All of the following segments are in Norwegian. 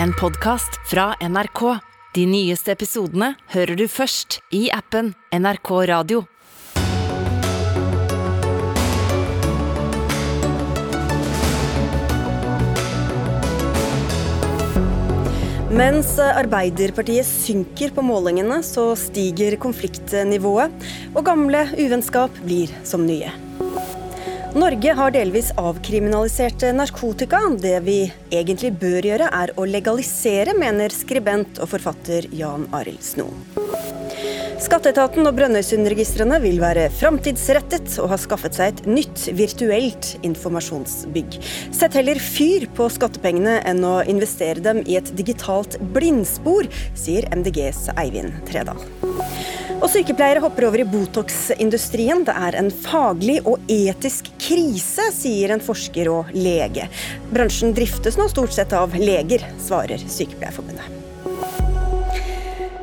en podkast fra NRK. De nyeste episodene hører du først i appen NRK Radio. Mens Arbeiderpartiet synker på målingene, så stiger konfliktnivået, og gamle uvennskap blir som nye. Norge har delvis avkriminalisert narkotika. Det vi egentlig bør gjøre, er å legalisere, mener skribent og forfatter Jan Arild Snoen. Skatteetaten og Brønnøysundregistrene vil være framtidsrettet og har skaffet seg et nytt virtuelt informasjonsbygg. Sett heller fyr på skattepengene enn å investere dem i et digitalt blindspor, sier MDGs Eivind Tredal. Og sykepleiere hopper over i Botox-industrien. Det er en faglig og etisk krise, sier en forsker og lege. Bransjen driftes nå stort sett av leger, svarer Sykepleierforbundet.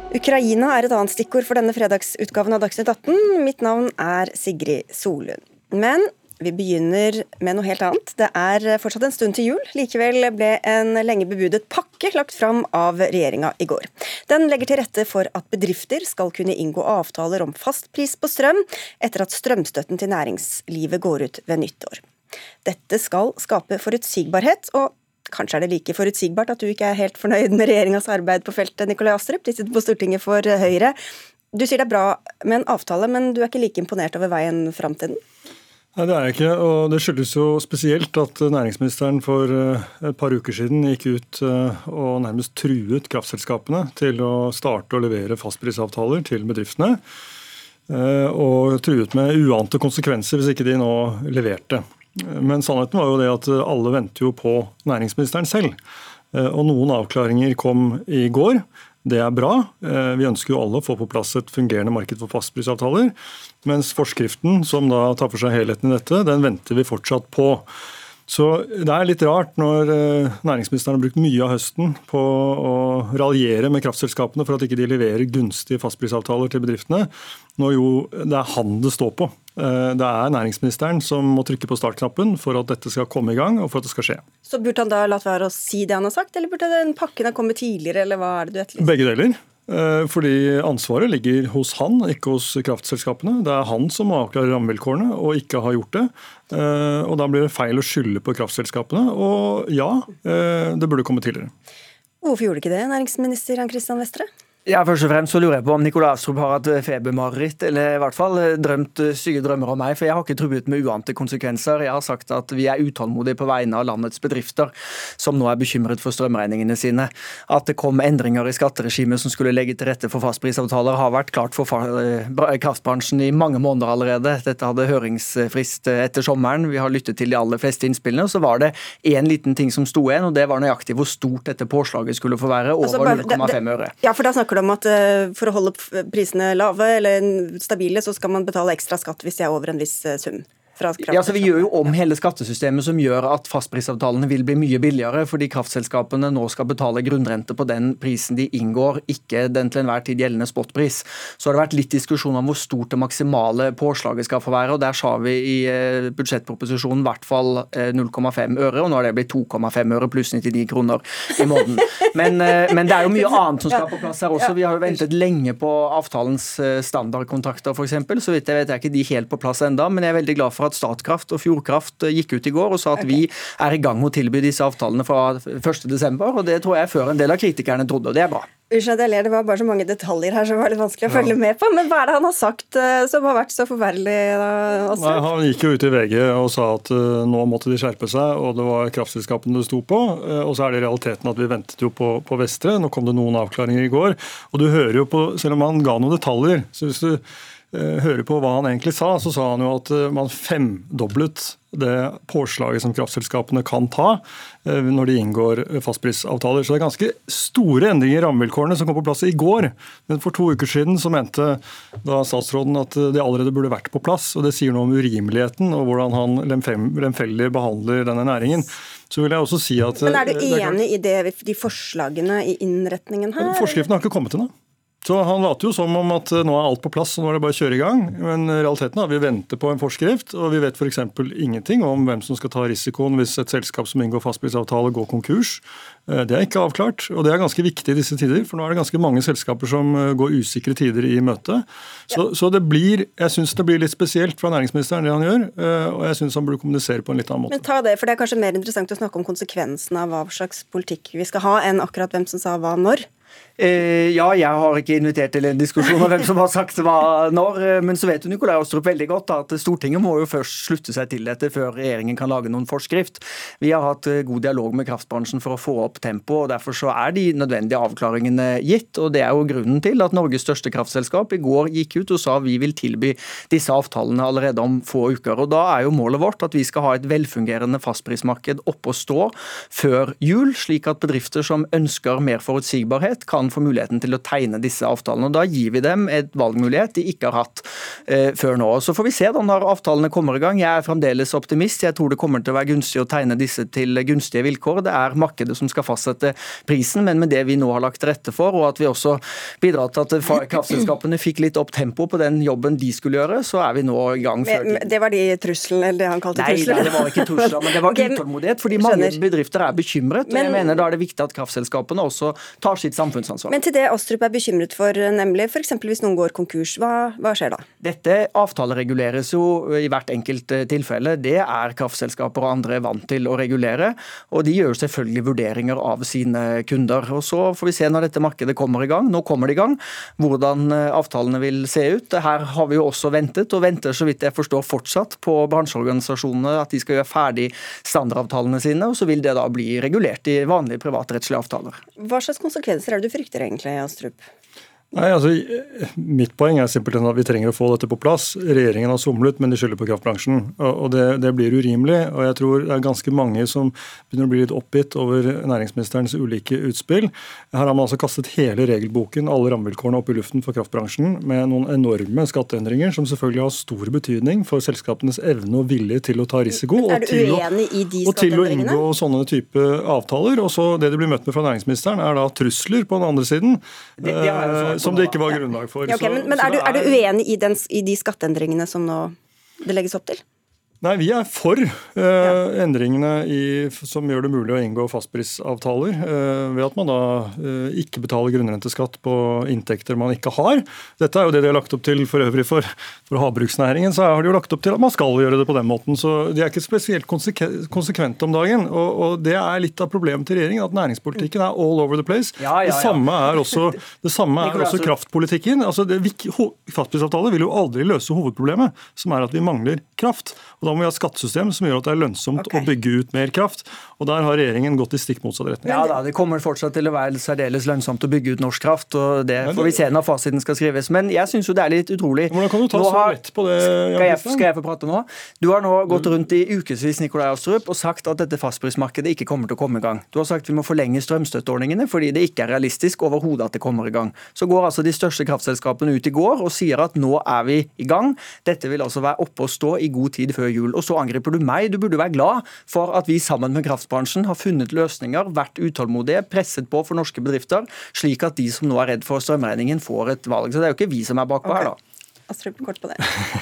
Ukraina er et annet stikkord for denne fredagsutgaven av Dagsnytt 18. Mitt navn er Sigrid Solund. Men vi begynner med noe helt annet. Det er fortsatt en stund til jul. Likevel ble en lenge bebudet pakke lagt fram av regjeringa i går. Den legger til rette for at bedrifter skal kunne inngå avtaler om fastpris på strøm etter at strømstøtten til næringslivet går ut ved nyttår. Dette skal skape forutsigbarhet, og Kanskje er det like forutsigbart at du ikke er helt fornøyd med regjeringas arbeid på feltet, Nikolai Astrup. De sitter på Stortinget for Høyre. Du sier det er bra med en avtale, men du er ikke like imponert over veien fram til den? Nei, Det er jeg ikke, og det skyldes jo spesielt at næringsministeren for eh, et par uker siden gikk ut eh, og nærmest truet kraftselskapene til å starte å levere fastprisavtaler til bedriftene. Eh, og truet med uante konsekvenser hvis ikke de nå leverte. Men sannheten var jo det at alle venter jo på næringsministeren selv. Og noen avklaringer kom i går. Det er bra. Vi ønsker jo alle å få på plass et fungerende marked for fastprisavtaler. Mens forskriften, som da tar for seg helheten i dette, den venter vi fortsatt på. Så Det er litt rart når næringsministeren har brukt mye av høsten på å raljere med kraftselskapene for at ikke de leverer gunstige fastprisavtaler til bedriftene, når jo det er han det står på. Det er næringsministeren som må trykke på startknappen for at dette skal komme i gang og for at det skal skje. Så Burde han da latt være å si det han har sagt, eller burde den pakken ha kommet tidligere? eller hva er det du etterlyser? Begge deler. Fordi ansvaret ligger hos han, ikke hos kraftselskapene. Det er han som avklarer rammevilkårene, og ikke har gjort det. Og Da blir det feil å skylde på kraftselskapene. Og ja, det burde komme tidligere. Hvorfor gjorde ikke det, næringsminister Jan Christian Vestre? Ja, først og fremst så lurer jeg på om Nikolai Astrup har hatt febermareritt, eller i hvert fall drømt syke drømmer om meg. For jeg har ikke truet med uante konsekvenser. Jeg har sagt at vi er utålmodige på vegne av landets bedrifter, som nå er bekymret for strømregningene sine. At det kom endringer i skatteregimet som skulle legge til rette for fastprisavtaler, har vært klart for kraftbransjen i mange måneder allerede. Dette hadde høringsfrist etter sommeren. Vi har lyttet til de aller fleste innspillene. Og så var det én liten ting som sto igjen, og det var nøyaktig hvor stort dette påslaget skulle få være. Over altså, 0,5 øre. Ja, for da snakker om at for å holde prisene lave eller stabile, så skal man betale ekstra skatt hvis de er over en viss sum. Ja, så Vi gjør jo om hele skattesystemet som gjør at fastprisavtalene vil bli mye billigere, fordi kraftselskapene nå skal betale grunnrente på den prisen de inngår, ikke den til enhver tid gjeldende spotpris. Så har det vært litt diskusjon om hvor stort det maksimale påslaget skal få være. og Der sa vi i budsjettproposisjonen i hvert fall 0,5 øre, og nå har det blitt 2,5 øre pluss 99 kroner i måneden. Men, men, det er jo mye annet som skal på plass her også. Vi har jo ventet lenge på avtalens standardkontrakter f.eks. Så vidt jeg vet er ikke de helt på plass enda, men jeg er veldig glad for at Statkraft og Fjordkraft gikk ut i går og sa at okay. vi er i gang med å tilby disse avtalene fra 1.12. og Det tror jeg før en del av kritikerne trodde, og det er bra. Unnskyld jeg ler, det var bare så mange detaljer her som var litt vanskelig å følge ja. med på. Men hva er det han har sagt som har vært så forferdelig? Da, Nei, han gikk jo ut i VG og sa at uh, nå måtte de skjerpe seg, og det var kraftselskapene det sto på. Og så er det realiteten at vi ventet jo på, på Vestre. Nå kom det noen avklaringer i går. Og du hører jo på, selv om han ga noen detaljer så hvis du hører på hva han egentlig sa, så sa han jo at man femdoblet det påslaget som kraftselskapene kan ta når de inngår fastprisavtaler. Så det er ganske store endringer i rammevilkårene som kom på plass i går. Men for to uker siden så mente da statsråden at det allerede burde vært på plass. og Det sier noe om urimeligheten og hvordan han lemfeldig behandler denne næringen. Så vil jeg også si at... Men Er du enig i det, de forslagene i innretningen her? Forskriften har ikke kommet ennå. Så Han later jo som om at nå er alt på plass, og nå er det bare å kjøre i gang. Men realiteten er at vi venter på en forskrift, og vi vet f.eks. ingenting om hvem som skal ta risikoen hvis et selskap som inngår fastprisavtale, går konkurs. Eh, det er ikke avklart, og det er ganske viktig i disse tider. For nå er det ganske mange selskaper som eh, går usikre tider i møte. Så, så det blir, jeg syns det blir litt spesielt fra næringsministeren det han gjør, eh, og jeg syns han burde kommunisere på en litt annen måte. Men ta det, for det er kanskje mer interessant å snakke om konsekvensene av hva slags politikk vi skal ha, enn akkurat hvem som sa hva når. Eh, ja, jeg har ikke invitert til en diskusjon om hvem som har sagt hva når. Eh, men så vet jo Nikolai Astrup veldig godt at Stortinget må jo først slutte seg til dette før regjeringen kan lage noen forskrift. Vi har hatt eh, god dialog med kraftbransjen for å få opp tempoet, og derfor så er de nødvendige avklaringene gitt. og Det er jo grunnen til at Norges største kraftselskap i går gikk ut og sa vi vil tilby disse avtalene allerede om få uker. og Da er jo målet vårt at vi skal ha et velfungerende fastprismarked oppe å stå før jul, slik at bedrifter som ønsker mer forutsigbarhet, kan få muligheten til å tegne disse avtalene. og Da gir vi dem et valgmulighet de ikke har hatt eh, før nå. Så får vi se da når avtalene kommer i gang. Jeg er fremdeles optimist. Jeg tror det kommer til å være gunstig å tegne disse til gunstige vilkår. Det er markedet som skal fastsette prisen, men med det vi nå har lagt til rette for, og at vi også bidrar til at kraftselskapene fikk litt opp tempo på den jobben de skulle gjøre, så er vi nå i gang. Men, det var de truslene, eller det han kalte trusler? Nei, det var ikke trusler, men det var okay, utålmodighet. Fordi mange bedrifter er bekymret. Men, og jeg mener Da er det viktig at kraftselskapene også tar sitt samfunnsansvar ansvar. Men til det Astrup er bekymret for, nemlig f.eks. hvis noen går konkurs, hva, hva, skjer da? Dette avtalereguleres jo i hvert enkelt eh, tilfelle. Det er kraftselskaper og andre vant til å regulere. Og de gjør selvfølgelig vurderinger av sine kunder. Og Så får vi se når dette markedet kommer i gang. Nå kommer det i gang. Hvordan eh, avtalene vil se ut. Her har vi jo også ventet, og venter så vidt jeg forstår fortsatt på bransjeorganisasjonene at de skal gjøre ferdig standardavtalene sine. Og så vil det da bli regulert i vanlige privatrettslige avtaler. Hva slags konsekvenser er det du frykter? egentlig, Astrup? Nei, altså, Mitt poeng er simpelthen at vi trenger å få dette på plass. Regjeringen har somlet, men de skylder på kraftbransjen. og det, det, blir urimelig. og Jeg tror det er ganske mange som begynner å bli litt oppgitt over næringsministerens ulike utspill. Her har man altså kastet hele regelboken, alle rammevilkårene opp i luften for kraftbransjen, med noen enorme skatteendringer som selvfølgelig har stor betydning for selskapenes evne og vilje til å ta risiko. Men er du uenig i de skatteendringene? Og til å inngå sånne type avtaler. Og så Det de blir møtt med fra næringsministeren, er da trusler på den andre siden. Det, det som det ikke var grunnlag for. Ja, okay, men, men er, du, er, du, uenig i, den, i de skatteendringene som nå det legges opp til? Nei, Vi er for uh, ja. endringene i, som gjør det mulig å inngå fastprisavtaler. Uh, ved at man da uh, ikke betaler grunnrenteskatt på inntekter man ikke har. Dette er jo det de har lagt opp til for øvrig for, for havbruksnæringen. Så har de jo lagt opp til at man skal gjøre det på den måten. Så de er ikke spesielt konsekvente om dagen. Og, og, det er litt av problemet til regjeringen, at næringspolitikken er all over the place. Ja, ja, det samme er også, det samme er også kraftpolitikken. Altså, det, fastprisavtaler vil jo aldri løse hovedproblemet, som er at vi mangler kraft. Og Da må vi ha skattesystem som gjør at det er lønnsomt okay. å bygge ut mer kraft. Og Der har regjeringen gått i stikk motsatt retning. Ja da, Det kommer fortsatt til å være særdeles lønnsomt å bygge ut norsk kraft. og Det får vi se når fasiten skal skrives. Men jeg syns jo det er litt utrolig. Hvordan kan du ta så lett på det? Skal jeg, skal jeg få prate nå? Du har nå gått rundt i ukevis Nikolai Astrup, og sagt at dette fastprismarkedet ikke kommer til å komme i gang. Du har sagt vi må forlenge strømstøtteordningene fordi det ikke er realistisk overhodet at det kommer i gang. Så går altså de største kraftselskapene ut i går og sier at nå er vi i gang. Dette vil altså være oppe og stå i god tid før jul. Og så angriper du meg. Du burde være glad for at vi sammen med kraftbransjen har funnet løsninger, vært utålmodige, presset på for norske bedrifter, slik at de som nå er redd for strømregningen, får et valg. Så det er jo ikke vi som er bakpå okay. her, da. Astrup, kort på det.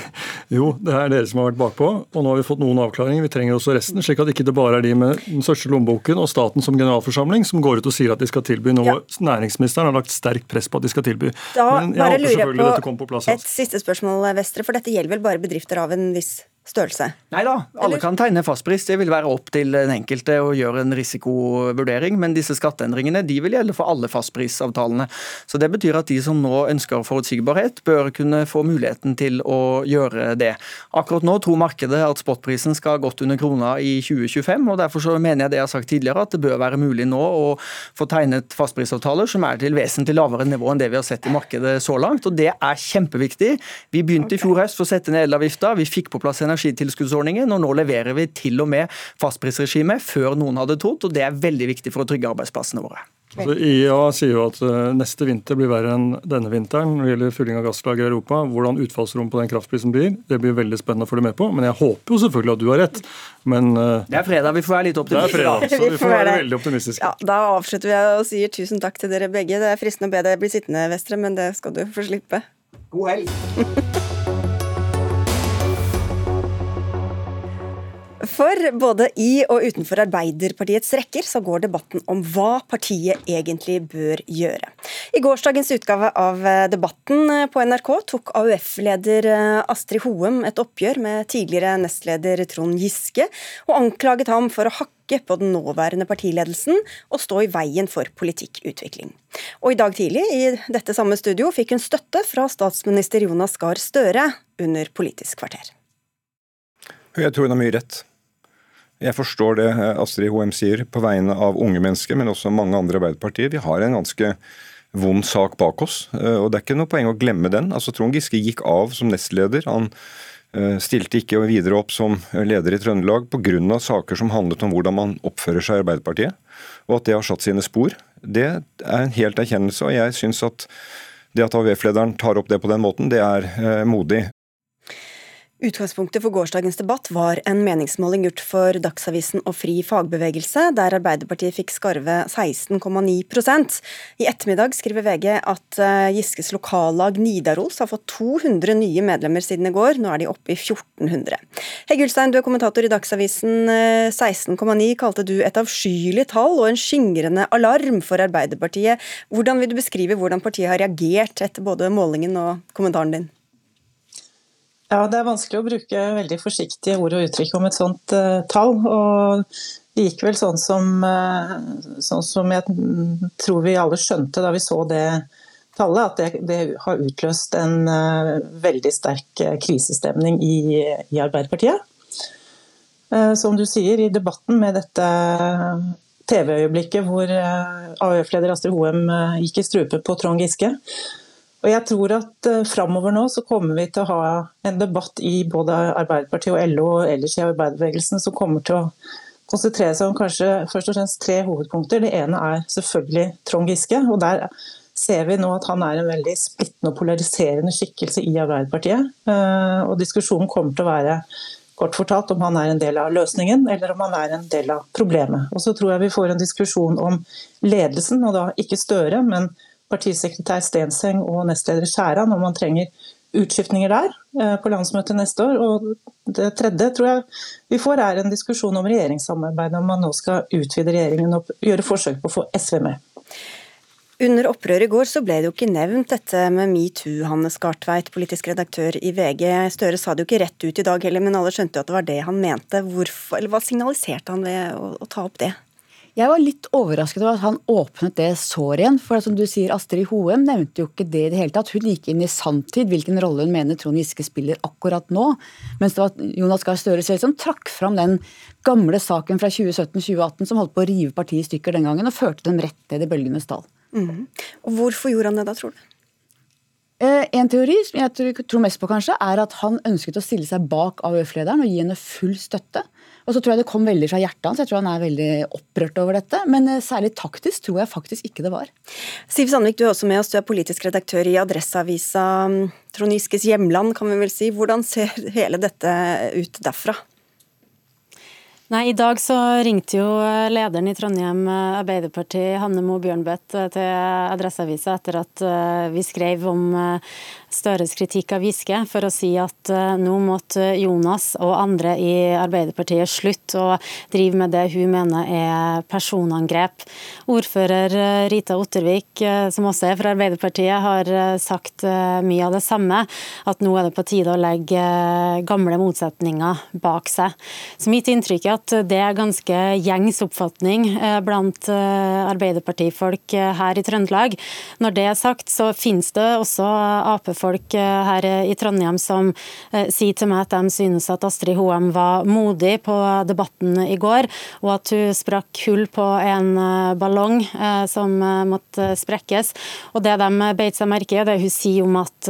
jo, det er dere som har vært bakpå, og nå har vi fått noen avklaringer. Vi trenger også resten, slik at ikke det bare er de med den største lommeboken og staten som generalforsamling som går ut og sier at de skal tilby noe ja. næringsministeren har lagt sterkt press på at de skal tilby. Da Men jeg håper selvfølgelig på dette kommer på plass. Et siste spørsmål, Vestre, for dette gjelder vel bare bedrifter av en viss størrelse? Nei da, alle Eller? kan tegne fastpris. Det vil være opp til den enkelte å gjøre en risikovurdering. Men disse skatteendringene de vil gjelde for alle fastprisavtalene. Så Det betyr at de som nå ønsker forutsigbarhet, bør kunne få muligheten til å gjøre det. Akkurat nå tror markedet at spotprisen skal godt under krona i 2025. og Derfor så mener jeg det jeg har sagt tidligere, at det bør være mulig nå å få tegnet fastprisavtaler som er til vesentlig lavere nivå enn det vi har sett i markedet så langt. og Det er kjempeviktig. Vi begynte i fjor høst for å sette ned elavgifta. Vi fikk på plass energi energitilskuddsordningen, og nå leverer vi til og med fastprisregime før noen hadde trodd, og det er veldig viktig for å trygge arbeidsplassene våre. Altså, IEA sier jo at uh, neste vinter blir verre enn denne vinteren når det gjelder fylling av gasslager i Europa. Hvordan utfallsrom på den kraftprisen blir, det blir veldig spennende å følge med på. Men jeg håper jo selvfølgelig at du har rett. Men uh, Det er fredag, vi får være litt optimistiske. Det er fredag, så vi får være veldig optimistiske. Ja, da avslutter vi og sier tusen takk til dere begge. Det er fristende å be deg bli sittende, Vestre, men det skal du få slippe. God helg. For både i og utenfor Arbeiderpartiets rekker så går debatten om hva partiet egentlig bør gjøre. I gårsdagens utgave av Debatten på NRK tok AUF-leder Astrid Hoem et oppgjør med tidligere nestleder Trond Giske, og anklaget ham for å hakke på den nåværende partiledelsen og stå i veien for politikkutvikling. Og i dag tidlig i dette samme studio fikk hun støtte fra statsminister Jonas Gahr Støre under Politisk kvarter. Jeg tror hun har mye rett. Jeg forstår det eh, Astrid Hoem sier på vegne av unge mennesker, men også mange andre Arbeiderpartiet. Vi har en ganske vond sak bak oss, eh, og det er ikke noe poeng å glemme den. Altså Trond Giske gikk av som nestleder. Han eh, stilte ikke videre opp som leder i Trøndelag pga. saker som handlet om hvordan man oppfører seg i Arbeiderpartiet, og at det har satt sine spor. Det er en helt erkjennelse, og jeg syns at det at AUF-lederen tar opp det på den måten, det er modig. Utgangspunktet for gårsdagens debatt var en meningsmåling gjort for Dagsavisen og Fri fagbevegelse, der Arbeiderpartiet fikk skarve 16,9% I ettermiddag skriver VG at eh, Giskes lokallag Nidaros har fått 200 nye medlemmer siden i går, nå er de oppe i 1400. Hegg Ulstein, du er kommentator i Dagsavisen. 16,9 eh, kalte du et avskyelig tall og en skingrende alarm for Arbeiderpartiet. Hvordan vil du beskrive hvordan partiet har reagert etter både målingen og kommentaren din? Ja, Det er vanskelig å bruke veldig forsiktige ord og uttrykk om et sånt uh, tall. og Det gikk vel sånn som, uh, sånn som, jeg tror vi alle skjønte da vi så det tallet, at det, det har utløst en uh, veldig sterk krisestemning i, i Arbeiderpartiet. som du sier, i debatten med dette TV-øyeblikket hvor AUF-leder Astrid Hoem gikk i strupe på Trond Giske, og jeg tror at uh, Framover nå så kommer vi til å ha en debatt i både Arbeiderpartiet og LO og ellers i arbeiderbevegelsen som kommer til å konsentrere seg om kanskje først og fremst tre hovedpunkter. Det ene er selvfølgelig Trond Giske. og der ser vi nå at han er en veldig splittende og polariserende skikkelse i Arbeiderpartiet. Uh, og diskusjonen kommer til å være kort fortalt om han er en del av løsningen eller om han er en del av problemet. Og så tror jeg vi får en diskusjon om ledelsen, og da ikke Støre, men partisekretær Stenseng og nestleder Skjæran om man trenger utskiftninger der eh, på landsmøtet neste år. Og det tredje tror jeg vi får er en diskusjon om regjeringssamarbeidet, om man nå skal utvide regjeringen og gjøre forsøk på å få SV med. Under opprøret i går så ble det jo ikke nevnt dette med metoo, Hanne Skartveit, politisk redaktør i VG. Støre sa det jo ikke rett ut i dag heller, men alle skjønte jo at det var det han mente. Hvorfor, eller Hva signaliserte han ved å, å ta opp det? Jeg var litt overrasket over at han åpnet det såret igjen. For som du sier, Astrid Hoem nevnte jo ikke det i det hele tatt. Hun gikk inn i sanntid hvilken rolle hun mener Trond Giske spiller akkurat nå. Mens det var Jonas Gahr Støre selv som trakk fram den gamle saken fra 2017-2018 som holdt på å rive partiet i stykker den gangen, og førte dem rett ned i bølgenes dal. Mm. Og Hvorfor gjorde han det da, tror du? Eh, en teori som jeg tror mest på, kanskje, er at han ønsket å stille seg bak AUF-lederen og gi henne full støtte. Og så tror jeg det kom veldig fra hjertet hans. Jeg tror han er veldig opprørt over dette. Men eh, særlig taktisk tror jeg faktisk ikke det var. Siv Sandvik, du er også med oss. Du er politisk redaktør i Adresseavisa Trond Giskes hjemland, kan vi vel si. Hvordan ser hele dette ut derfra? Nei, I dag så ringte jo eh, lederen i Trondheim eh, Arbeiderparti, Hanne Mo Bjørnbøtt, til Adresseavisa etter at vi skrev om Støres kritikk av Giske for å si at nå måtte Jonas og andre i Arbeiderpartiet slutte å drive med det hun mener er personangrep. Ordfører Rita Ottervik, som også er fra Arbeiderpartiet, har sagt mye av det samme. At nå er det på tide å legge gamle motsetninger bak seg. Så mitt inntrykk er at det er ganske gjengs oppfatning blant Arbeiderpartifolk her i Trøndelag. Når det er sagt, så finnes det også Ap folk eh, her i Trondheim som eh, sier til meg at de synes at Astrid Hoem var modig på debatten i går, og at hun sprakk hull på en eh, ballong som måtte sprekkes. Og det de beit seg merke i, det hun sier om at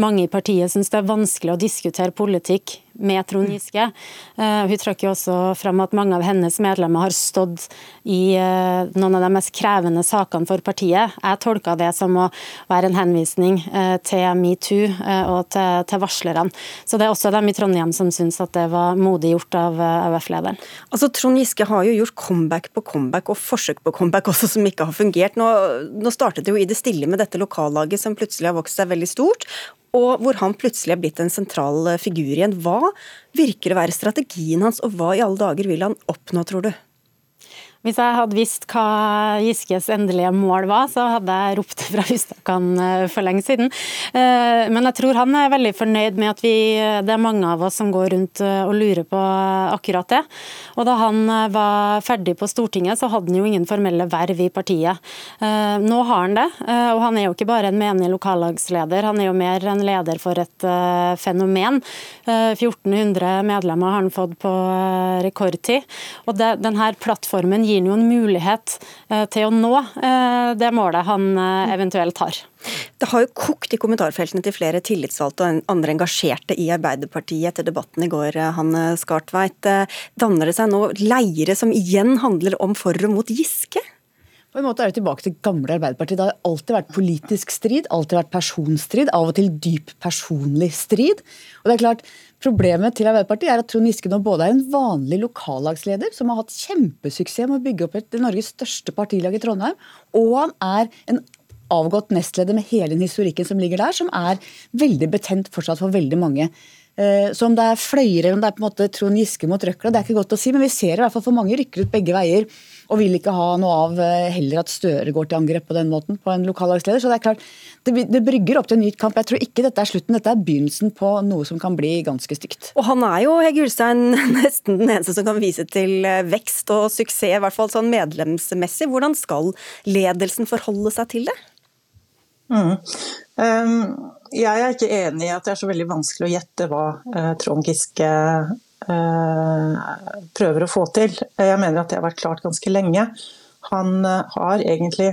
mange i partiet syns det er vanskelig å diskutere politikk med Trond mm. Giske. Hun hun jo også fram at mange av hennes medlemmer har stått i uh, noen av de mest krevende sakene for partiet. Jeg tolker det som å være en henvisning uh, til metoo og til, til, varslerne. Så det er også dem i Trondheim som syns at det var modig gjort av AUF-lederen. Altså, Trond Giske har jo gjort comeback på comeback og forsøk på comeback også som ikke har fungert. Nå, nå startet det jo i det stille med dette lokallaget som plutselig har vokst seg veldig stort og hvor han plutselig er blitt en sentral eh, figur igjen. Hva virker å være strategien hans, og hva i alle dager vil han oppnå, tror du? Hvis jeg hadde visst hva Giskes endelige mål var, så hadde jeg ropt det fra hustakene eh, for lenge siden. Eh, men jeg tror han er veldig fornøyd med at vi, det er mange av oss som går rundt eh, og lurer på akkurat det. Og da han var ferdig på Stortinget, så hadde han jo ingen formelle verv i partiet. Nå har han det, og han er jo ikke bare en menig lokallagsleder, han er jo mer en leder for et fenomen. 1400 medlemmer har han fått på rekordtid. Og denne plattformen gir han jo en mulighet eh, til å nå eh, det målet han eh, eventuelt har. Det har jo kokt i kommentarfeltene til flere tillitsvalgte og andre engasjerte i Arbeiderpartiet etter debatten i går, Hanne Skartveit. Danner det seg nå leire som igjen handler om for og mot Giske? På en måte er det tilbake til gamle Arbeiderpartiet. Det har alltid vært politisk strid, alltid vært personstrid, av og til dyp personlig strid. Og det er klart, Problemet til Arbeiderpartiet er at Trond Giske nå både er en vanlig lokallagsleder, som har hatt kjempesuksess med å bygge opp et, Norges største partilag i Trondheim, og han er en avgått nestleder med hele den historikken som ligger der, som er veldig betent fortsatt for veldig mange. Eh, så om det er fløyere, om det er på en måte Trond Giske mot Røkla, det er ikke godt å si, men vi ser i hvert fall for mange rykker ut begge veier og vil ikke ha noe av eh, heller at Støre går til angrep på den måten på en lokallagsleder. Så det er klart, det, det, brygger opp til en ny kamp. Jeg tror ikke dette er slutten, dette er begynnelsen på noe som kan bli ganske stygt. Og han er jo Hegge Ulstein nesten den eneste som kan vise til eh, vekst og suksess, i hvert fall sånn medlemsmessig. Hvordan skal ledelsen forholde seg til det? Mm. Um, jeg er ikke enig i at det er så veldig vanskelig å gjette hva uh, Trond Giske prøver å få til. Jeg mener at det har vært klart ganske lenge. Han eh, har egentlig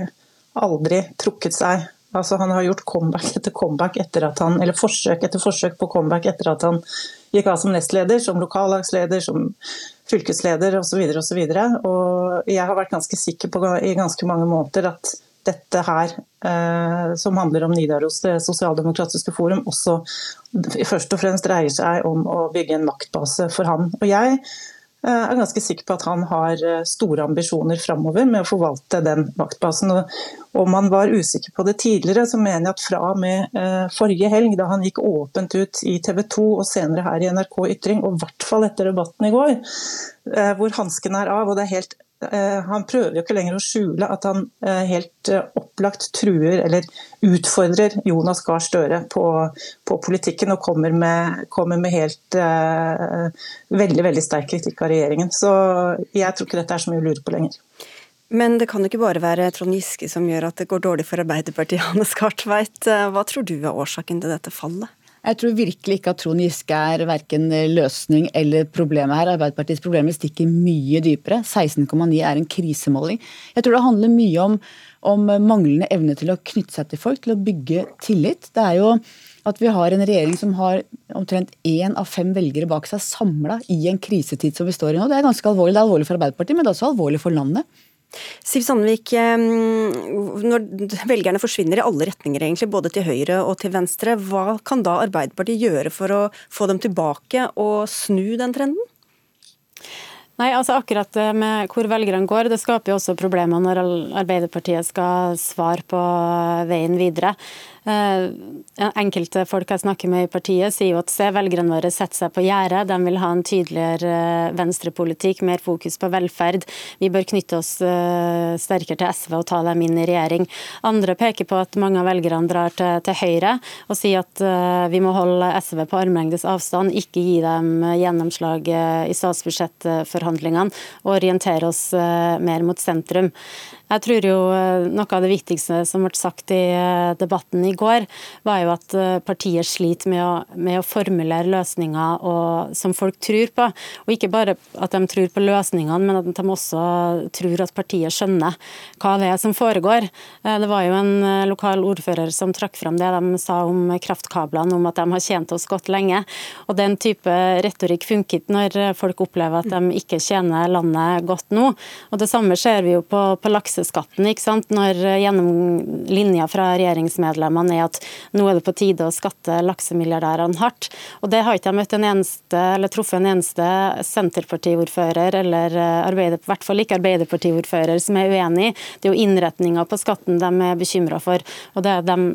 aldri trukket seg. Altså, han har gjort comeback etter comeback etter at han, eller forsøk etter forsøk på comeback etter at han gikk av som nestleder, som lokallagsleder, som fylkesleder osv. Og, og, og jeg har vært ganske sikker på i ganske mange måneder at dette her, eh, som handler om Nidaros det sosialdemokratiske forum, også først og fremst dreier seg om å bygge en maktbase for han. Og jeg eh, er ganske sikker på at han har eh, store ambisjoner framover med å forvalte den maktbasen. Og om han var usikker på det tidligere, så mener jeg at fra og med forrige helg, da han gikk åpent ut i TV 2 og senere her i NRK Ytring, og i hvert fall etter debatten i går, hvor hansken er av, og det er helt Eh, han prøver jo ikke lenger å skjule at han eh, helt eh, opplagt truer eller utfordrer Jonas Gahr Støre på, på, politikken og kommer med, kommer med helt uh, veldig veldig sterk kritikk av regjeringen. Så jeg tror ikke dette er så mye å lure på lenger. Men det kan jo ikke bare være Trond Giske som gjør at det går dårlig for Arbeiderpartiet. Hanne Skartveit, hva tror du er årsaken til dette fallet? Jeg tror virkelig ikke at Trond Giske er verken løsning eller problemet her. Arbeiderpartiets problemer stikker mye dypere. 16,9 er en krisemåling. Jeg tror det handler mye om, om, manglende evne til å knytte seg til folk, til å bygge tillit. Det er jo at vi har en regjering som har omtrent én av fem velgere bak seg samla i en krisetid som vi står i nå. Det er ganske alvorlig. Det er alvorlig for Arbeiderpartiet, men det er også alvorlig for landet. Siv Sandvik, når velgerne forsvinner i alle retninger, egentlig, både til høyre og til venstre, hva kan da Arbeiderpartiet gjøre for å få dem tilbake og snu den trenden? Nei, altså akkurat med hvor velgerne går, det skaper jo også problemer når Arbeiderpartiet skal svare på veien videre. Eh, enkelte folk jeg snakker med i partiet sier jo at se, velgerne våre setter seg på gjerdet. De vil ha en tydeligere eh, venstrepolitikk, mer fokus på velferd. Vi bør knytte oss eh, sterkere til SV og ta dem inn i regjering. Andre peker på at mange av velgerne drar til, til Høyre og sier at vi må holde SV på armlengdes avstand, ikke gi dem gjennomslag i statsbudsjettforhandlingene og orientere oss mer mot sentrum. Jeg tror jo eh, noe av det viktigste som ble sagt i eh, debatten i går, var jo at eh, partiet sliter med å, med å formulere løsninger og, som folk tror på. Og ikke bare at de tror på løsningene, men at de også tror at partiet skjønner hva det er som foregår. Det var jo en lokal ordfører som trakk fram det de sa om kraftkablene, om at de har tjent oss godt lenge. Og Den type retorikk funket når folk opplever at de ikke tjener landet godt nå. Og Det samme ser vi jo på, på lakseskatten, ikke sant? når gjennom linja fra regjeringsmedlemmene er at nå er det på tide å skatte laksemilliardærene hardt. Og Det har ikke jeg møtt en eneste, eller truffet en eneste Senterpartiordfører, eller Arbeider, i hvert fall ikke Arbeiderpartiordfører, som er uenig i. Det er jo innretninga på skatten de er bekymra for, og, det er dem,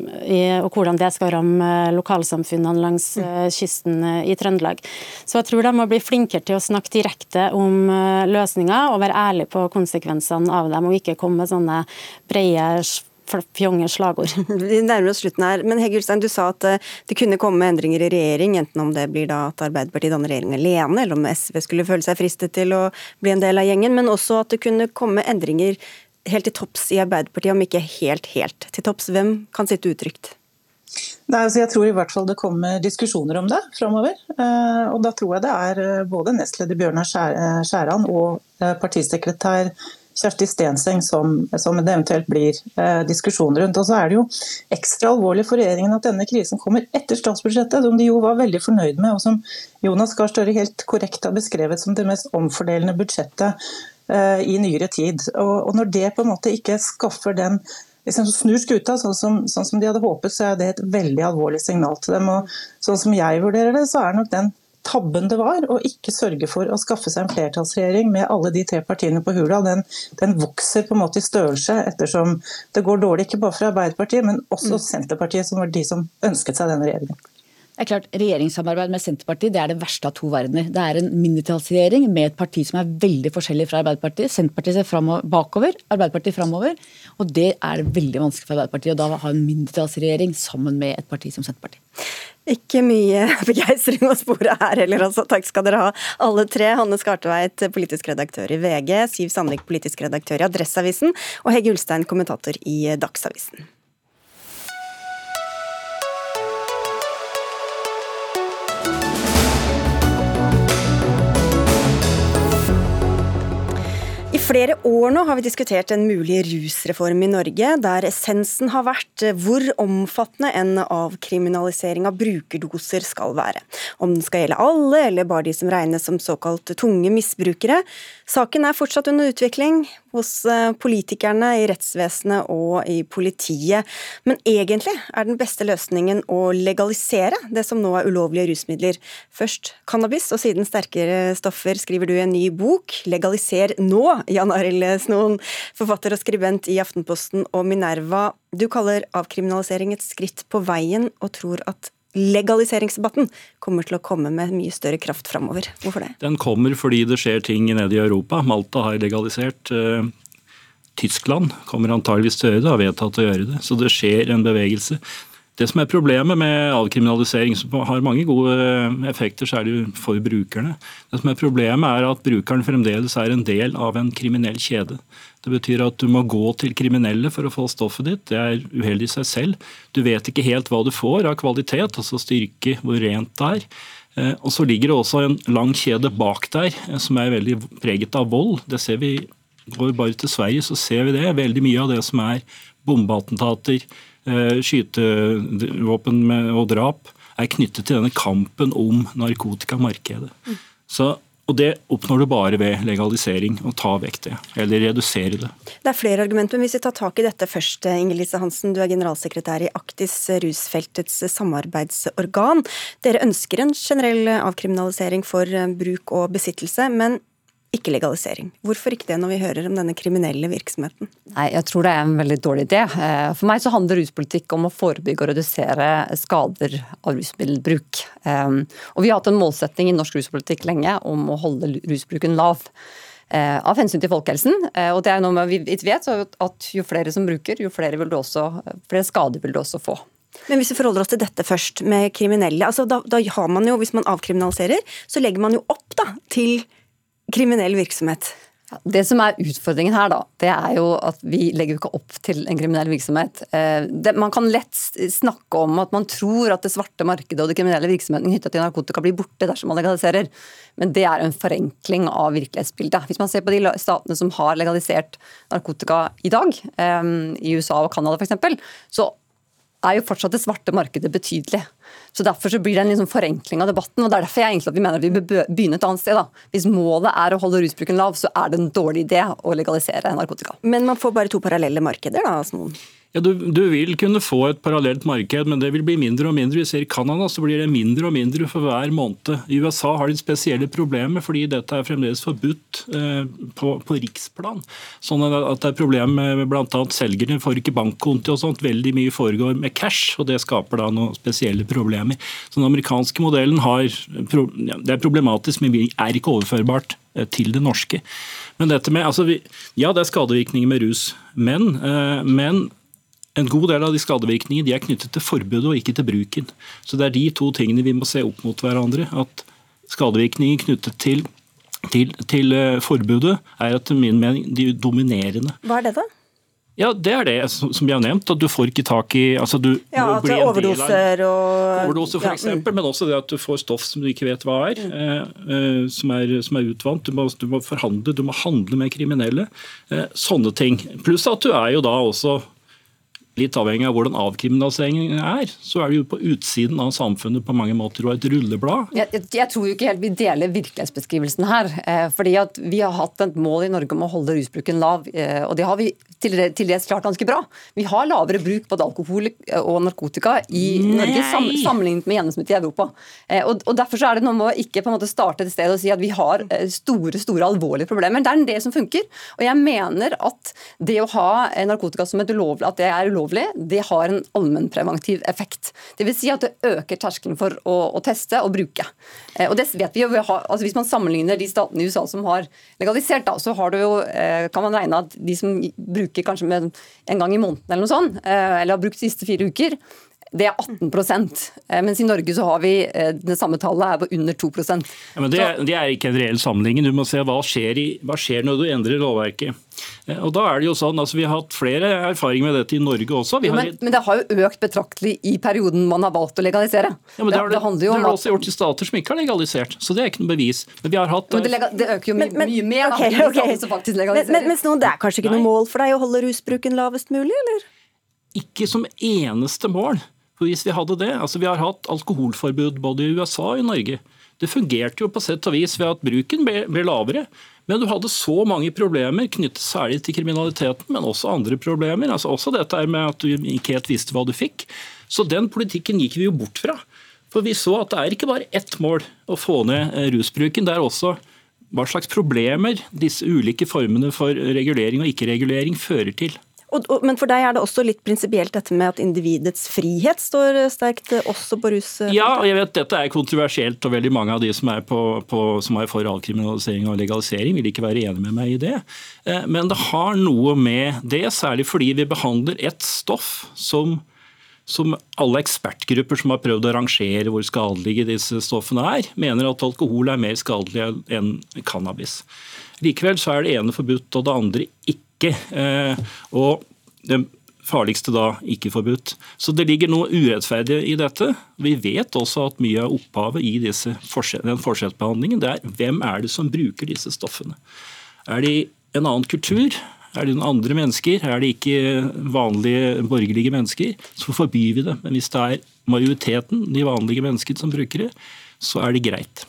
og hvordan det skal ramme lokalsamfunnene langs eh, kysten eh, i Trøndelag. Så jeg tror de må bli flinkere til å snakke direkte om eh, løsninger og være ærlige på konsekvensene av dem, og ikke komme med sånne brede fjonge slagord. Vi nærmer oss slutten her, men Hegge Ulstein, du sa at det kunne komme endringer i regjering, enten om det blir da at Arbeiderpartiet danner regjering alene, eller om SV skulle føle seg fristet til å bli en del av gjengen, men også at det kunne komme endringer helt til topps i Arbeiderpartiet, om ikke helt helt til topps. Hvem kan sitte utrygt? Nei, altså jeg tror i hvert fall det kommer diskusjoner om det framover. Eh, og da tror jeg det er eh, både nestleder Bjørnar eh, Skjæran og partisekretær Kjersti Stenseng som, som, det eventuelt blir diskusjoner rundt. Og så er det jo ekstra alvorlig for regjeringen at denne krisen kommer etter statsbudsjettet, som de jo var veldig fornøyd med, og som Jonas Gahr Støre helt korrekt har beskrevet som det mest omfordelende budsjettet i nyere tid. Og, og når det på en måte ikke skaffer den liksom snur skuta sånn som, sånn som, de hadde håpet, så er det et veldig alvorlig signal til dem. Og sånn som jeg vurderer det, så er nok den tabben det var å ikke sørge for å skaffe seg en flertallsregjering med alle de tre partiene på hula. den, den, vokser på en måte i størrelse ettersom det går dårlig ikke bare for Arbeiderpartiet, men også mm. Senterpartiet, som var de som ønsket seg denne regjeringen. Det er klart, Regjeringssamarbeid med Senterpartiet det er det verste av to verdener. Det er en mindretallsregjering med et parti som er veldig forskjellig fra Arbeiderpartiet. Senterpartiet ser fremover, bakover, Arbeiderpartiet framover. Og det er veldig vanskelig for Arbeiderpartiet å da ha en mindretallsregjering sammen med et parti som Senterpartiet. Ikke mye begeistring å spore her heller, altså. Takk skal dere ha, alle tre. Hanne Skartveit, politisk redaktør i VG, Siv Sandvik, politisk redaktør i Adresseavisen, og Hegge Ulstein, kommentator i Dagsavisen. Flere år nå har vi diskutert en mulig rusreform i Norge, der essensen har vært hvor omfattende en avkriminalisering av brukerdoser skal være. Om den skal gjelde alle, eller bare de som regnes som såkalt tunge misbrukere. Saken er fortsatt under utvikling hos eh, politikerne i rettsvesenet og i politiet. Men egentlig er den beste løsningen å legalisere det som nå er ulovlige rusmidler. Først cannabis, og siden sterkere stoffer skriver du en ny bok, 'Legaliser nå', Jan Arild Snoen, forfatter og skribent i Aftenposten og Minerva. Du kaller avkriminalisering et skritt på veien, og tror at legaliseringsdebatten kommer til å komme med mye større kraft framover. Hvorfor det? Den kommer fordi det skjer ting nede i Europa. Malta har legalisert. Eh, Tyskland kommer antageligvis til å gjøre det, har vedtatt å gjøre det. Så det skjer en bevegelse. Det som er Problemet med avkriminalisering, som har mange gode effekter, særlig for brukerne, det som er problemet er at brukeren fremdeles er en del av en kriminell kjede. Det betyr at du må gå til kriminelle for å få stoffet ditt. Det er uheldig i seg selv. Du vet ikke helt hva du får av kvalitet, altså styrke, hvor rent det er. Eh, og Så ligger det også en lang kjede bak der eh, som er veldig preget av vold. Det ser vi, Går vi bare til Sverige, så ser vi det. Veldig mye av det som er bombeattentater, skytevåpen og drap er knyttet til denne kampen om narkotikamarkedet. Så og Det oppnår du bare ved legalisering, og ta vekk det, eller redusere det. Det er flere argumenter, men hvis vi tar tak i dette først. Inger Lise Hansen, du er generalsekretær i Aktis, rusfeltets samarbeidsorgan. Dere ønsker en generell avkriminalisering for bruk og besittelse, men ikke legalisering. Hvorfor ikke det når vi hører om denne kriminelle virksomheten? Nei, Jeg tror det er en veldig dårlig idé. Eh, for meg så handler ruspolitikk om å forebygge og redusere skader av rusmiddelbruk. Eh, og vi har hatt en målsetting i norsk ruspolitikk lenge om å holde rusbruken lav. Eh, av hensyn til folkehelsen. Og det er noe vi vet at jo flere som bruker, jo flere, også, flere skader vil du også få. Men hvis vi forholder oss til dette først, med kriminelle. altså da, da har man jo, Hvis man avkriminaliserer, så legger man jo opp da, til kriminell virksomhet. Det som er utfordringen her, da, det er jo at vi legger jo ikke opp til en kriminell virksomhet. Eh, man kan lett snakke om at man tror at det svarte markedet og det kriminelle virksomheten knytta til narkotika blir borte dersom man legaliserer, men det er en forenkling av virkelighetsbildet. Hvis man ser på de statene som har legalisert narkotika i dag, eh, i USA og Canada f.eks., så er jo fortsatt det svarte markedet betydelig. Så Derfor så blir det en liksom forenkling av debatten. og Det er derfor jeg egentlig at vi mener at vi bør begynne et annet sted. da. Hvis målet er å holde rusbruken lav, så er det en dårlig idé å legalisere narkotika. Men man får bare to parallelle markeder, da? Altså ja, du, du, vil kunne få et parallelt marked, men det vil bli mindre og mindre. Vi ser I Canada så blir det mindre og mindre for hver måned. I USA har de spesielle problemer fordi dette er fremdeles forbudt eh, på, på, riksplan. Sånn at det er problemer med bl.a. selgerne får ikke bankkonti og sånt. Veldig mye foregår med cash, og det skaper da noen spesielle problemer. Så Den amerikanske modellen har, det er problematisk, men er ikke overførbart eh, til det norske. Men dette med, altså vi, Ja, det er skadevirkninger med rus, men, eh, men en god del av de skadevirkningene de er knyttet til forbudet og ikke til bruken. Så Det er de to tingene vi må se opp mot hverandre. At skadevirkninger knyttet til, til, til eh, forbudet er etter min mening de dominerende. Hva er det, da? Ja, Det er det som vi har nevnt. at Du får ikke tak i altså du Ja, at det overdoser og Overdoser f.eks., ja, mm. men også det at du får stoff som du ikke vet hva er, mm. eh, eh som, er som er utvant. Du må, du må, forhandle, du må handle med kriminelle. Eh, sånne ting. Pluss at du er jo da også litt avhengig av hvordan avkriminaliseringen er, så er det jo på utsiden av samfunnet på mange måter og et rulleblad. Jeg, jeg, tror jo ikke helt vi deler virkelighetsbeskrivelsen her. Eh, fordi at Vi har hatt et mål i Norge om å holde rusbruken lav, eh, og det har vi til, til dels klart ganske bra. Vi har lavere bruk både alkohol og narkotika i Nei. Norge sam, sammenlignet med gjennomsnittet i Europa. Eh, og, og, Derfor så er det noe med å ikke på en måte starte et sted og si at vi har eh, store store alvorlige problemer. Det er det som funker. Og jeg mener at det å ha eh, narkotika som et ulovlig, at det er ulovlig, det har en allmennpreventiv effekt. Det vil si at det øker terskelen for å, å teste og bruke. Og det vet vi jo. Altså hvis man sammenligner de statene i USA som har legalisert, da, så har du jo, kan man regne at de som bruker bruker kanskje en gang i måneden eller noe sånt, eh, eller har brukt de siste fire uker, det er 18 eh, mens i Norge så har vi eh, det samme tallet er på under 2 ja, men det, det, er ikke en reell sammenligning. Du må se hva skjer, i, hva skjer når du endrer lovverket. Og da er det jo sånn, altså Vi har hatt flere erfaringer med dette i Norge også. Ja, men, men, det har jo økt betraktelig i perioden man har valgt å legalisere. Ja, men Det, har det, det, det har det også gjort i stater som ikke har legalisert, så det er ikke noe bevis. Men vi har hatt... Men det, det øker jo men, men, mye mer okay, da, okay. som faktisk legaliserer. Men, men, det er kanskje ikke Nei. noe mål for deg å holde rusbruken lavest mulig, eller? Ikke som eneste mål. For hvis Vi hadde det, altså vi har hatt alkoholforbud både i USA og i Norge. Det fungerte jo på sett og vis ved at bruken ble, ble lavere. Men du hadde så mange problemer knyttet særlig til kriminaliteten, men også andre problemer. Altså også dette med at du ikke helt visste hva du fikk. Så den politikken gikk vi jo bort fra. For vi så at det er ikke bare ett mål å få ned eh, rusbruken. Det er også hva slags problemer disse ulike formene for regulering og ikke-regulering fører til. Og, og, men for deg er det også litt prinsipielt dette med at individets frihet står sterkt også på rus? Ja, og jeg vet dette er kontroversielt, og veldig mange av de som er, på, på, som er for avkriminalisering og legalisering, vil ikke være enig med meg i det. Eh, men det har noe med det, særlig fordi vi behandler et stoff som som alle ekspertgrupper som har prøvd å rangere hvor skadelige disse stoffene er, mener at alkohol er mer skadelig enn cannabis. Likevel så er det ene forbudt og det andre ikke ikke. Eh, og det farligste da ikke forbudt. Så det ligger noe urettferdig i dette. Vi vet også at mye av opphavet i disse, den forskjellsbehandlingen det er hvem er det som bruker disse stoffene. Er de en annen kultur? Er det noen andre mennesker? Er det ikke vanlige borgerlige mennesker? Så forbyr vi det. Men hvis det er majoriteten, de vanlige menneskene som bruker det, så er det greit.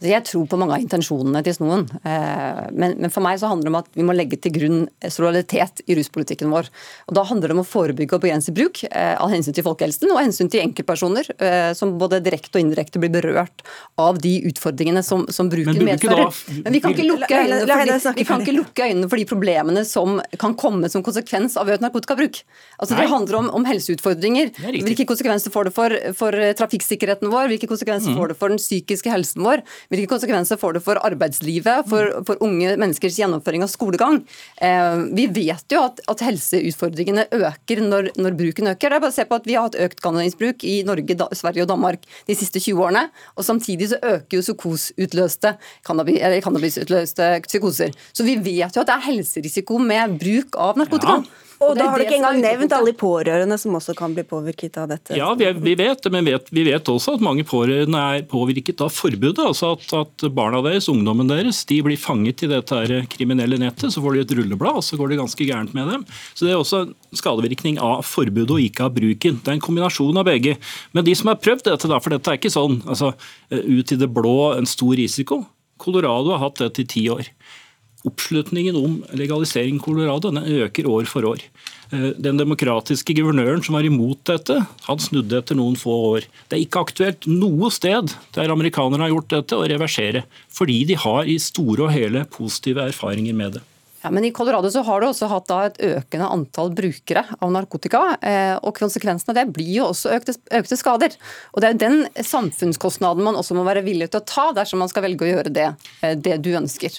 Jeg tror på mange av intensjonene til Snoen, eh, men, men, for meg så handler det om at vi må legge til grunn solidaritet i ruspolitikken vår. Og Da handler det om å forebygge og begrense bruk eh, av hensyn til folkehelsen og hensyn til enkeltpersoner eh, som både direkte og indirekte blir berørt av de utfordringene som, som bruken medfører. Men vi kan, ikke lukke øynene for de, vi kan ikke lukke øynene for de problemene som kan komme som konsekvens av økt narkotikabruk. Altså Det handler om, om helseutfordringer. Hvilke konsekvenser får det for, for trafikksikkerheten vår? Hvilke konsekvenser mm. får det for den psykiske helsen vår? Hvilke konsekvenser får det for arbeidslivet, for, for unge menneskers gjennomføring av skolegang? Eh, vi vet jo at, at helseutfordringene øker når, når, bruken øker. Det er bare å se på at Vi har hatt økt cannabisbruk i Norge, da, Sverige og Danmark de siste 20 årene. og Samtidig så øker jo psykosutløste cannabis, cannabisutløste psykoser. Så vi vet jo at det er helserisiko med bruk av narkotika. Ja. Og da har du ikke engang nevnt alle pårørende som også kan bli påvirket av dette. Ja, vi, vi vet det, men vet, vi vet også at mange pårørende er påvirket av forbudet. altså at, at, barna deres, ungdommen deres, de blir fanget i dette kriminelle nettet. Så får de et rulleblad, og så går det ganske gærent med dem. Så Det er også en skadevirkning av forbudet og ikke av bruken. Det er en kombinasjon av begge. Men de som har prøvd dette, da, for dette er ikke sånn altså, ut i det blå en stor risiko. Colorado har hatt dette i ti år. Oppslutningen om legalisering i Colorado øker år for år. Eh, den demokratiske guvernøren som var imot dette, han snudde etter noen få år. Det er ikke aktuelt noe sted der amerikanerne har gjort dette, å reversere. Fordi de har i store og hele positive erfaringer med det. Ja, men I Colorado så har du også hatt et økende antall brukere av narkotika. Eh, og Konsekvensen av det blir jo også økte, økte, skader. Og Det er den samfunnskostnaden man også må være villig til å ta dersom man skal velge å gjøre det, eh, det du ønsker.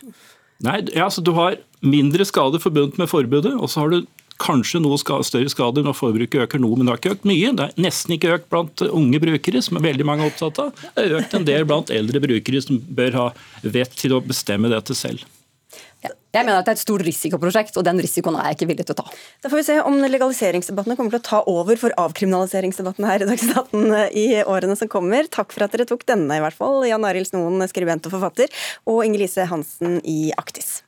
Nei, altså Du har mindre skade forbundet med forbudet, og så har du kanskje noe større skader når forbruket øker noe, men det har ikke økt mye. Det er nesten ikke økt blant unge brukere, som er veldig mange opptatt av. Det har økt en del blant eldre brukere som bør ha vett til å bestemme dette selv. Jeg mener at det er et stort risikoprosjekt, og den risikoen er jeg ikke villig til å ta. Da får vi se om legaliseringsdebattene kommer til å ta over for avkriminaliseringsdebatten her i Dagsnytt 18 eh, i årene som kommer. Takk for at dere tok denne, i hvert fall. Jan Arild Snoen, skribent og forfatter, og Inger-Lise Hansen i Aktis.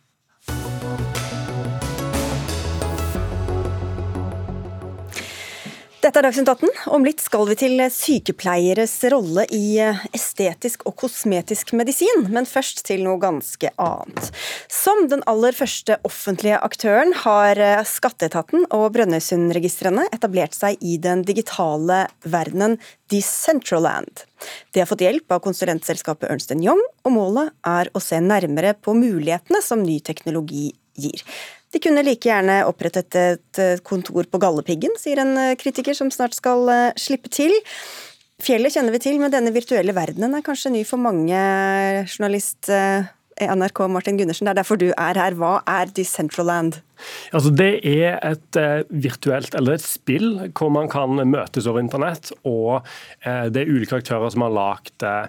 Dette er Dagsnytt 18. Om litt skal vi til sykepleieres rolle i estetisk og kosmetisk medisin, men først til noe ganske annet. Som den aller første offentlige aktøren har Skatteetaten og Brønnøysundregistrene etablert seg i den digitale verdenen Decentraland. De har fått hjelp av konsulentselskapet Ernst Young, og målet er å se nærmere på mulighetene som ny teknologi gir. De kunne like gjerne opprettet et kontor på Gallepiggen, sier en eh, kritiker som snart skal eh, slippe til. Fjellet kjenner vi til, men denne virtuelle verdenen er kanskje ny for mange, journalist eh, NRK Martin Gundersen. Det er derfor du er her. Hva er Decentraland? Altså, det er et virtuelt, eller et spill, hvor man kan møtes over internett. Og det er ulike aktører som har lagd Eh,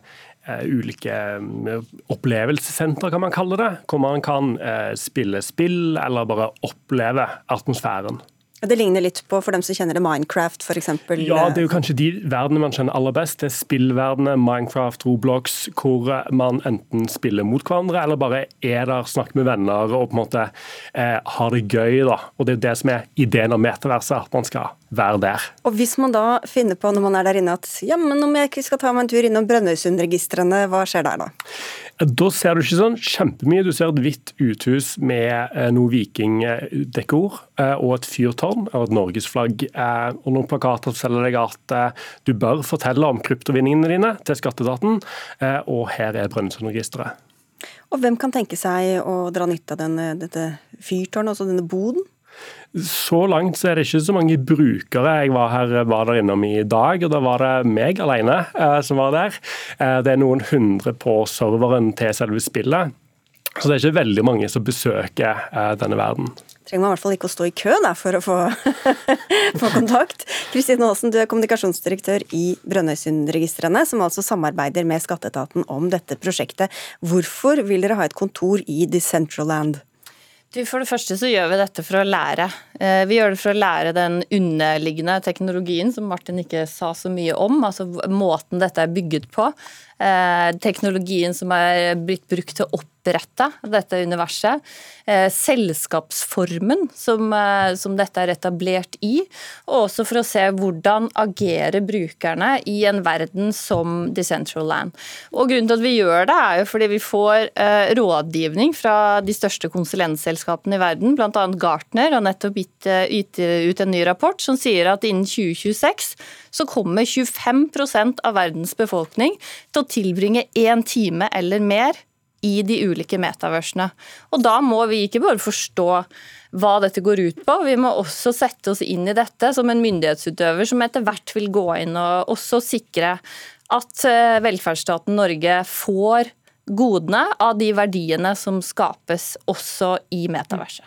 ulike mm, opplevelsessenter, kan man kalle det. Hvor man kan eh, spille spill eller bare oppleve atmosfæren. Det ligner litt på, for dem som kjenner det, Minecraft f.eks.? Ja, det er jo kanskje de verdenene man kjenner aller best. Det er spillverdenene, Minecraft, Roblox, hvor man enten spiller mot hverandre eller bare er der, snakker med venner og på en måte eh, har det gøy. da. Og Det er det som er ideen om metaverset, at man skal være der. Og Hvis man da finner på når man er der inne at ja, men om jeg ikke skal ta meg en tur innom Brønnøysundregistrene, hva skjer der da? Da ser du ikke sånn kjempemye. Du ser et hvitt uthus med eh, noe vikingdekor eh, og et fyrtårn og et norgesflagg. Eh, og noen plakater som selger deg at du bør fortelle om kryptovinningene dine til skatteetaten, og her er Brønnøysundregisteret. Og hvem kan tenke seg å dra nytte av denne, dette fyrtårnet, altså denne boden? Så langt så er det ikke så mange brukere. Jeg var, her, var der innom i dag, og da var det meg alene eh, som var der. Eh, det er noen hundre på serveren til selve spillet. Så det er ikke veldig mange som besøker eh, denne verden. Trenger man i hvert fall ikke å stå i kø da, for å få, få kontakt. Kristine Aasen, du er kommunikasjonsdirektør i Brønnøysundregistrene, som altså samarbeider med skatteetaten om dette prosjektet. Hvorfor vil dere ha et kontor i Decentraland? For det første så gjør vi dette for å lære. Eh, vi gjør det for å lære den underliggende teknologien som Martin ikke sa så mye om. Altså måten dette er bygget på. Eh, teknologien som er blitt brukt til å opprette dette universet. Eh, selskapsformen som, eh, som, dette er etablert i. Og også for å se hvordan agerer brukerne i en verden som Decentraland. Og Grunnen til at vi gjør det, er jo fordi vi får rådgivning fra de største konsulentselskapene i verden, bl.a. Gartner, har nettopp gitt ut en ny rapport som sier at innen 2026 så kommer 25 av verdens befolkning til å tilbringe én time eller mer i de ulike metaversene. Og da må vi ikke bare forstå hva dette går ut på, vi må også sette oss inn i dette som en myndighetsutøver som etter hvert vil gå inn og også sikre at eh, velferdsstaten Norge får godene av de verdiene som skapes også i metaverset.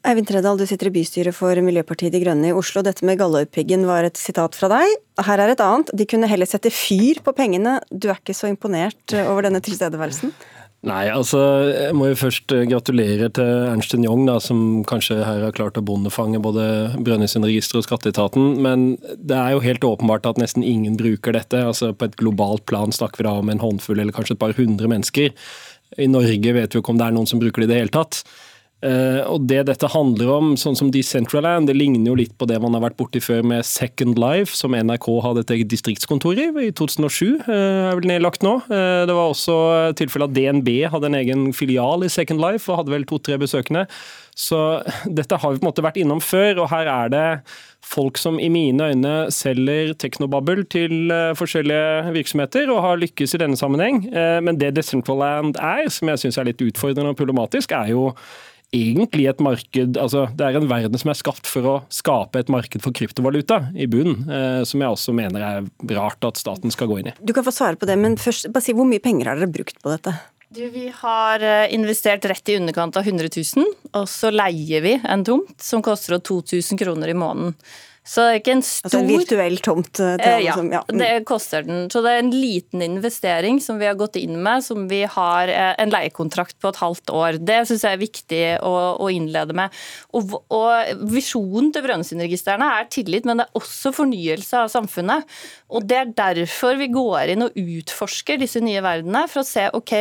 Eivind Tredal, du sitter i bystyret for Miljøpartiet De Grønne i Oslo. Dette med Galdhøpiggen var et sitat fra deg. Her er et annet. De kunne heller sette fyr på pengene. Du er ikke så imponert over denne tilstedeværelsen? Nei, altså jeg må jo først eh, gratulere til Ernst Young, da, som kanskje her har klart å bondefange både Brønnøysundregisteret og skatteetaten. Men det er jo helt åpenbart at nesten ingen bruker dette. altså På et globalt plan snakker vi da om en håndfull eller kanskje et par hundre mennesker. I Norge vet vi jo ikke om det er noen som bruker det i det hele tatt. Uh, og Det dette handler om, sånn som Decentraland, det ligner jo litt på det man har vært borti før med Second Life, som NRK hadde et eget distriktskontor i i 2007. Uh, er vel nedlagt nå. Uh, det var også tilfelle at DNB hadde en egen filial i Second Life og hadde vel to-tre besøkende. Så dette har vi på en måte vært innom før, og her er det folk som i mine øyne selger teknobabbel til forskjellige virksomheter, og har lykkes i denne sammenheng. Men det Decentraland er, som jeg syns er litt utfordrende og problematisk, er jo egentlig et marked altså Det er en verden som er skapt for å skape et marked for kryptovaluta i bunnen, eh, som jeg også mener er rart at staten skal gå inn i. Du kan få svare på det, men først bare si hvor mye penger har dere brukt på dette? Du, vi har eh, investert rett i underkant av 100 000, og så leier vi en tomt som koster 2000 kroner i måneden. Så det er ikke en stor Altså en virtuell tomt? Eh, eh, ja, som, ja. det koster den. Så det er en liten investering som vi har gått inn med, som vi har eh, en leiekontrakt på et halvt år. Det syns jeg er viktig å, å innlede med. Og, og Visjonen til Brønnøysundregistrene er tillit, men det er også fornyelse av samfunnet. Og Det er derfor vi går inn og utforsker disse nye verdenene, for å se ok,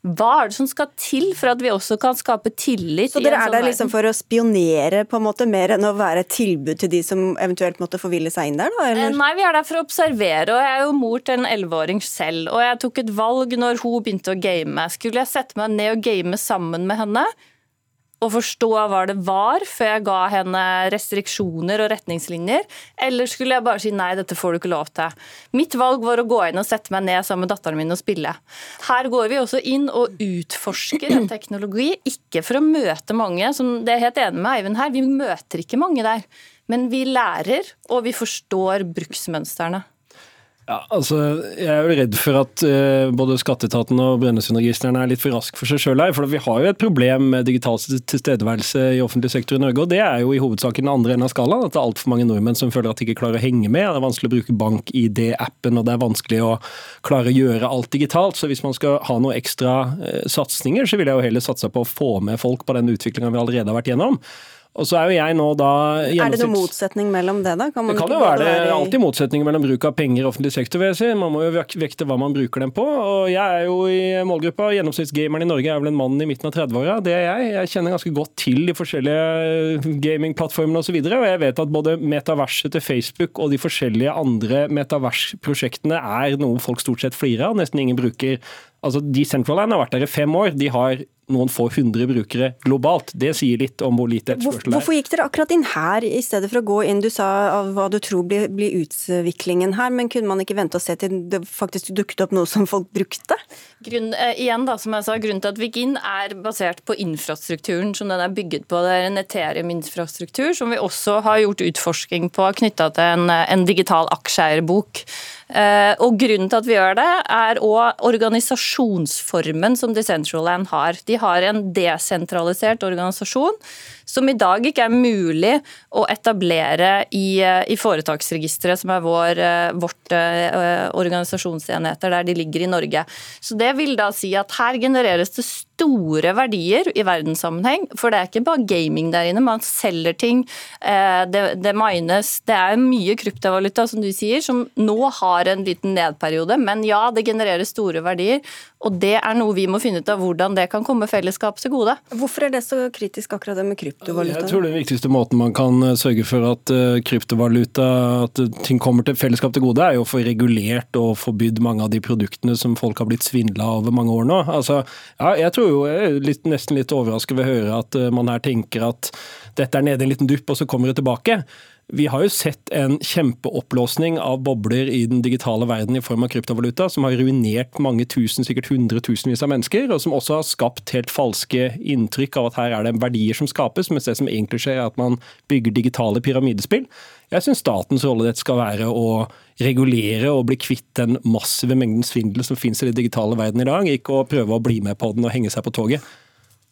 hva er det som skal til for at vi også kan skape tillit? Så dere er sånn der liksom for å spionere på en måte, mer enn å være et tilbud til de som eventuelt måtte forville seg inn der? da? Eller? Eh, nei, vi er der for å observere. og Jeg er jo mor til en elleveåring selv. Og jeg tok et valg når hun begynte å game. Skulle jeg sette meg ned og game sammen med henne? Og forstå hva det var, før jeg ga henne restriksjoner og retningslinjer? Eller skulle jeg bare si nei, dette får du ikke lov til? Mitt valg var å gå inn og sette meg ned sammen med datteren min og spille. Her går vi også inn og utforsker en teknologi, ikke for å møte mange, som det er helt enig med Eivind her, vi møter ikke mange der. Men vi lærer, og vi forstår bruksmønstrene. Ja, altså, Jeg er jo redd for at uh, både skatteetaten og Brønnøysundregistrene er litt for rask for seg sjøl her. For vi har jo et problem med digital tilstedeværelse i offentlig sektor i Norge. Og det er jo i hovedsak den andre enden av skalaen. At det er altfor mange nordmenn som føler at de ikke klarer å henge med. Det er vanskelig å bruke bank-ID-appen, og det er vanskelig å klare å gjøre alt digitalt. Så hvis man skal ha noen ekstra uh, satsinger, så vil jeg jo heller satse på å få med folk på den utviklinga vi allerede har vært gjennom. Og så er jo jeg nå da Er det noen motsetning mellom det, da? Kan det kan jo være det. Er alltid motsetninger mellom bruk av penger i offentlig sektor, vil jeg si. Man må jo vekte hva man bruker dem på. Og jeg er jo i målgruppa. Gjennomsnittsgameren i Norge er vel en mann i midten av 30-åra. Det er jeg. Jeg kjenner ganske godt til de forskjellige gamingplattformene osv. Og, så og jeg vet at både metaverset til Facebook og de forskjellige andre metaversprosjektene er noe folk stort sett flirer av. Nesten ingen bruker Altså, Decentraland har vært der i fem år. De har noen få hundre brukere globalt. Det sier litt om hvor lite etterspørsel er. Hvorfor gikk dere akkurat inn her, i stedet for å gå inn Du sa av hva du tror blir, blir utviklingen her, men kunne man ikke vente og se til det faktisk dukket opp noe som folk brukte? Grunn, eh, igjen da, som jeg sa, Grunnen til at vi gikk inn er basert på infrastrukturen som den er bygget på. Det er en Ethereum-infrastruktur som vi også har gjort utforsking på knytta til en, en digital aksjeeierbok. Eh, og Grunnen til at vi gjør det, er òg organisasjonsformen som Decentraland har. De har en desentralisert organisasjon som i dag ikke er mulig å etablere i, i foretaksregisteret, som er vår, eh, vårt uh, organisasjonsenheter der de ligger i Norge. Så Det vil da si at her genereres det store verdier i verdenssammenheng. For det er ikke bare gaming der inne, man selger ting. Det, det mines. Det er mye kryptovaluta, som du sier, som nå har en liten nedperiode. Men ja, det genererer store verdier. Og det er noe vi må finne ut av hvordan det kan komme fellesskapet til gode. Hvorfor er det så kritisk akkurat det med kryptovaluta? Jeg tror den viktigste måten man kan eh, sørge for at uh, kryptovaluta, at ting kommer til fellesskap til gode, er jo å få regulert og forbydd mange av de produktene som folk har blitt svindla over mange år nå. Altså, ja, jeg tror jo, jeg er litt, nesten litt overrasket ved å høre at man her tenker at dette er nede i en liten dupp, og så kommer det tilbake. Vi har jo sett en kjempeoppblåsning av bobler i den digitale verden i form av kryptovaluta, som har ruinert mange tusen, sikkert hundretusenvis av mennesker, og som også har skapt helt falske inntrykk av at her er det verdier som skapes, mens det som egentlig skjer er at man bygger digitale pyramidespill. Jeg syns statens rolle dette skal være å regulere og bli kvitt den massive mengden svindel som finnes i den digitale verden i dag, ikke å prøve å bli med på den og henge seg på toget.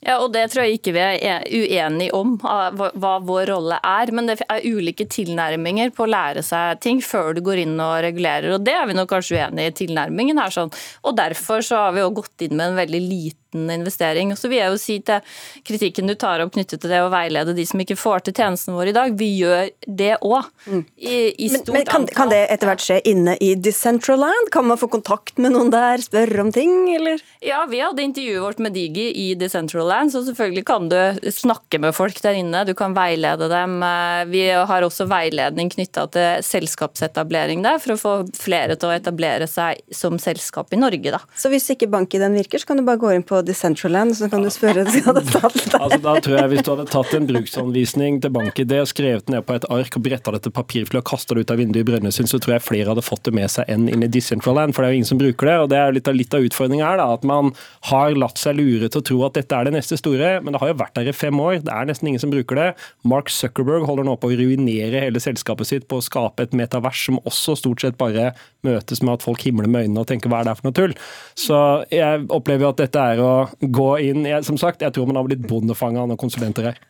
Ja, og Det tror jeg ikke vi er uenige om, hva vår rolle er. Men det er ulike tilnærminger på å lære seg ting før du går inn og regulerer. og Det er vi nok kanskje uenige i tilnærmingen her. sånn. Og Derfor så har vi jo gått inn med en veldig liten liten investering. Og så vil jeg jo si til kritikken du tar opp knyttet til det å veilede de som ikke får til tjenesten vår i dag, vi gjør det òg. Mm. Men, men kan, kan, det etter hvert skje inne i Decentraland? Kan man få kontakt med noen der, spørre om ting, eller? Ja, vi hadde intervjuet vårt med Digi i Decentraland, så selvfølgelig kan du snakke med folk der inne. Du kan veilede dem. Eh, vi har også veiledning knytta til selskapsetablering der, for å få flere til å etablere seg som selskap i Norge, da. Så hvis ikke bank-ID-en virker, så kan du bare gå inn på Decentraland, så kan du spørre skal det altså, Da tror jeg Hvis du hadde tatt en bruksanvisning til BankID, skrevet ned på et ark og bretta det til papirfly og kasta det ut av vinduet i Brønnøysund, så tror jeg flere hadde fått det med seg enn inn i Decentraland. For det er jo ingen som bruker det. og Det er litt av, litt av utfordringa her, da, at man har latt seg lure til å tro at dette er det neste store. Men det har jo vært der i fem år. Det er nesten ingen som bruker det. Mark Zuckerberg holder nå på å ruinere hele selskapet sitt på å skape et metavers som også stort sett bare møtes med at folk himler med øynene og tenker hva er det for noe tull. Så jeg opplever jo at dette er å gå inn jeg, Som sagt, jeg tror man har blitt bondefanga av konsulenter her.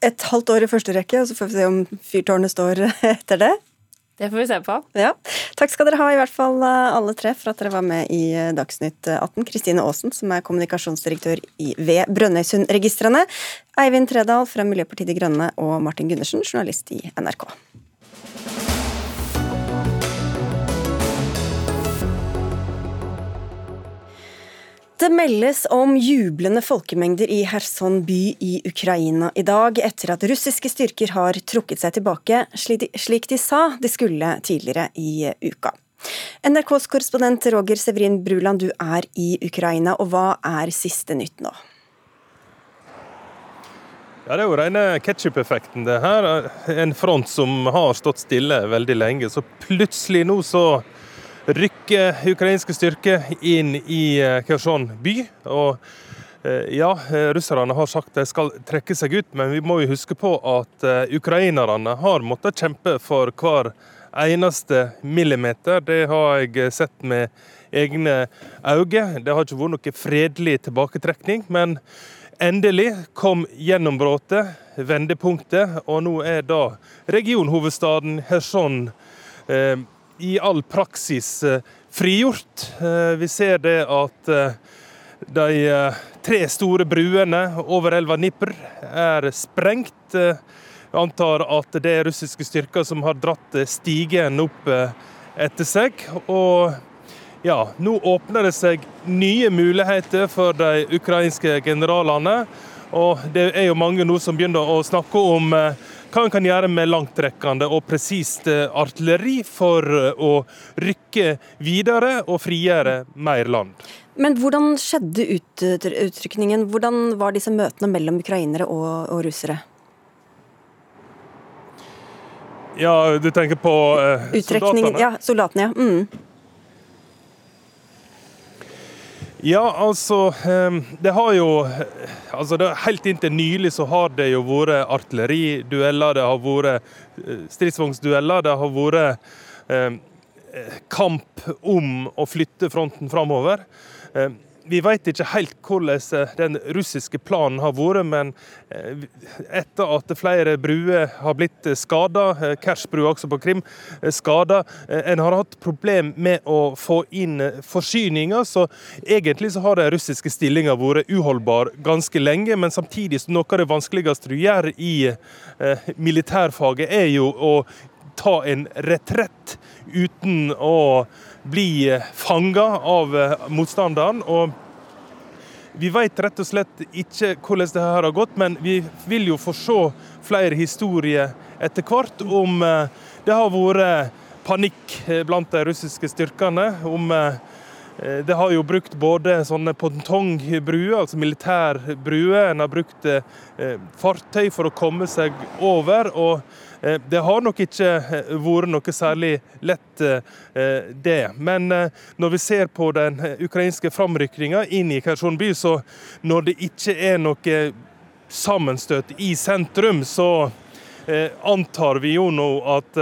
Et halvt år i første rekke, og så får vi se om fyrtårnet står etter det. Det får vi se på. Ja. Takk skal dere ha, i hvert fall eh, alle tre, for at dere var med i eh, Dagsnytt 18. Kristine Aasen, som er kommunikasjonsdirektør i, ved Brønnøysundregistrene. Eivind Tredal fra Miljøpartiet De Grønne og Martin Gundersen, journalist i NRK. Det meldes om jublende folkemengder i Kherson by i Ukraina i dag, etter at russiske styrker har trukket seg tilbake, slik de sa de skulle tidligere i uka. NRKs korrespondent Roger Severin Bruland, du er i Ukraina, og hva er siste nytt nå? Ja, Det er jo rene ketsjup-effekten, det her. En front som har stått stille veldig lenge. Så plutselig nå så rykker ukrainske styrker inn i eh, Kherson by. og eh, ja, russerne har sagt de skal trekke seg ut, men vi må jo huske på at eh, ukrainerne har måttet kjempe for hver eneste millimeter. Det har jeg sett med egne øyne. Det har ikke vært noe fredelig tilbaketrekning. Men endelig kom gjennombruddet, vendepunktet, og nå er da regionhovedstaden Kherson eh, i all praksis eh, frigjort. Eh, vi ser det at eh, de tre store bruene over elva Dnipr er sprengt. Jeg antar at det er russiske styrker som har dratt stigen opp etter seg. Og ja, nå åpner det seg nye muligheter for de ukrainske generalene. Og det er jo mange nå som begynner å snakke om hva en kan gjøre med langtrekkende og presist eh, artilleri for eh, å rykke videre og frigjøre mer land. Men hvordan skjedde utrykningen? Hvordan var disse møtene mellom ukrainere og, og russere? Ja, du tenker på eh, soldatene? Ja, soldatene. ja. Mm. Ja, altså ehm, Det har jo altså det, Helt inntil nylig så har det jo vært artilleridueller, det har vært eh, stridsvognsdueller, det har vært eh, kamp om å flytte fronten framover. Eh, vi vet ikke helt hvordan eh, den russiske planen har vært, men eh, etter at flere bruer har blitt eh, skada, Kersbrua også på Krim, skada, en har hatt problem med å få inn forsyninger, så egentlig så har den russiske stillinga vært uholdbar ganske lenge, men samtidig så noe av det vanskeligste du gjør i militærfaget, er jo å ta en retrett uten å bli fanga av motstanderen. og vi vet rett og slett ikke hvordan det her har gått, men vi vil jo få se flere historier etter hvert om eh, det har vært panikk eh, blant de russiske styrkene. Om eh, Eh, det har jo brukt både sånne pontongbruer, altså militærbruer. En har brukt eh, fartøy for å komme seg over. og eh, det har nok ikke vært noe særlig lett, det. Men når vi ser på den ukrainske framrykninga inn i Kherson by, så når det ikke er noe sammenstøt i sentrum, så antar vi jo nå at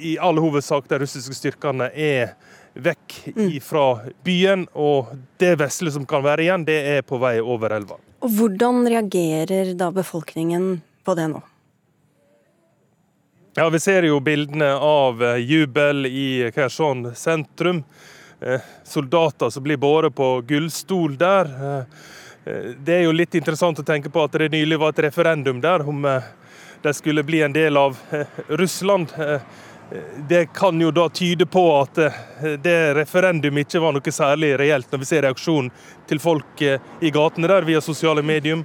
i all hovedsak de russiske styrkene er vekk mm. fra byen, og det vesle som kan være igjen, det er på vei over elva. Og Hvordan reagerer da befolkningen på det nå? Ja, Vi ser jo bildene av eh, jubel i Kherson sentrum. Eh, soldater som blir båret på gullstol der. Eh, det er jo litt interessant å tenke på at det nylig var et referendum der om de skulle bli en del av Russland. Det kan jo da tyde på at det referendumet ikke var noe særlig reelt, når vi ser reaksjonen til folk i gatene der via sosiale medium.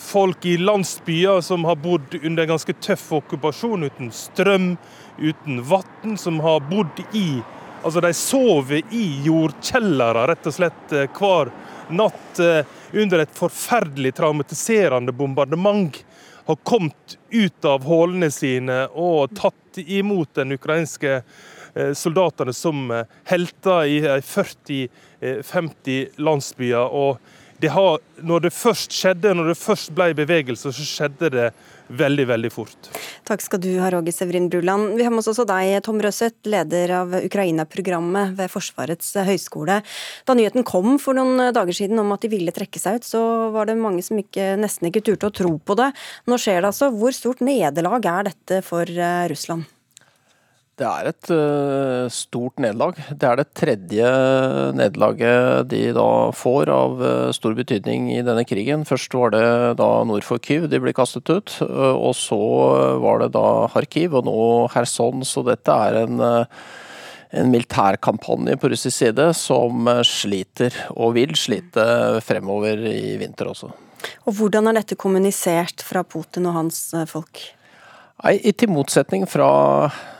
Folk i landsbyer som har bodd under en ganske tøff okkupasjon, uten strøm, uten vann, som har bodd i Altså, de sover i jordkjellere rett og slett eh, hver natt under et forferdelig traumatiserende bombardement har kommet ut av hullene sine og tatt imot den ukrainske eh, soldatene som eh, helter i 40-50 eh, landsbyer. og det har, når det først skjedde, når det først ble bevegelse, så skjedde det veldig veldig fort. Takk skal du ha, Roger Severin Bruland. Vi har med oss også deg, Tom Røseth, leder av Ukraina-programmet ved Forsvarets høgskole. Da nyheten kom for noen dager siden om at de ville trekke seg ut, så var det mange som ikke, nesten ikke turte å tro på det. Nå skjer det altså. Hvor stort nederlag er dette for eh, Russland? Det er et uh, stort nederlag. Det er det tredje nederlaget de da får av uh, stor betydning i denne krigen. Først var det da nord for Kyiv de ble kastet ut, uh, og så var det da Kharkiv, og nå Kherson. Så dette er en, en militærkampanje på russisk side som sliter, og vil slite fremover i vinter også. Og Hvordan er dette kommunisert fra Putin og hans folk? Nei, Til motsetning fra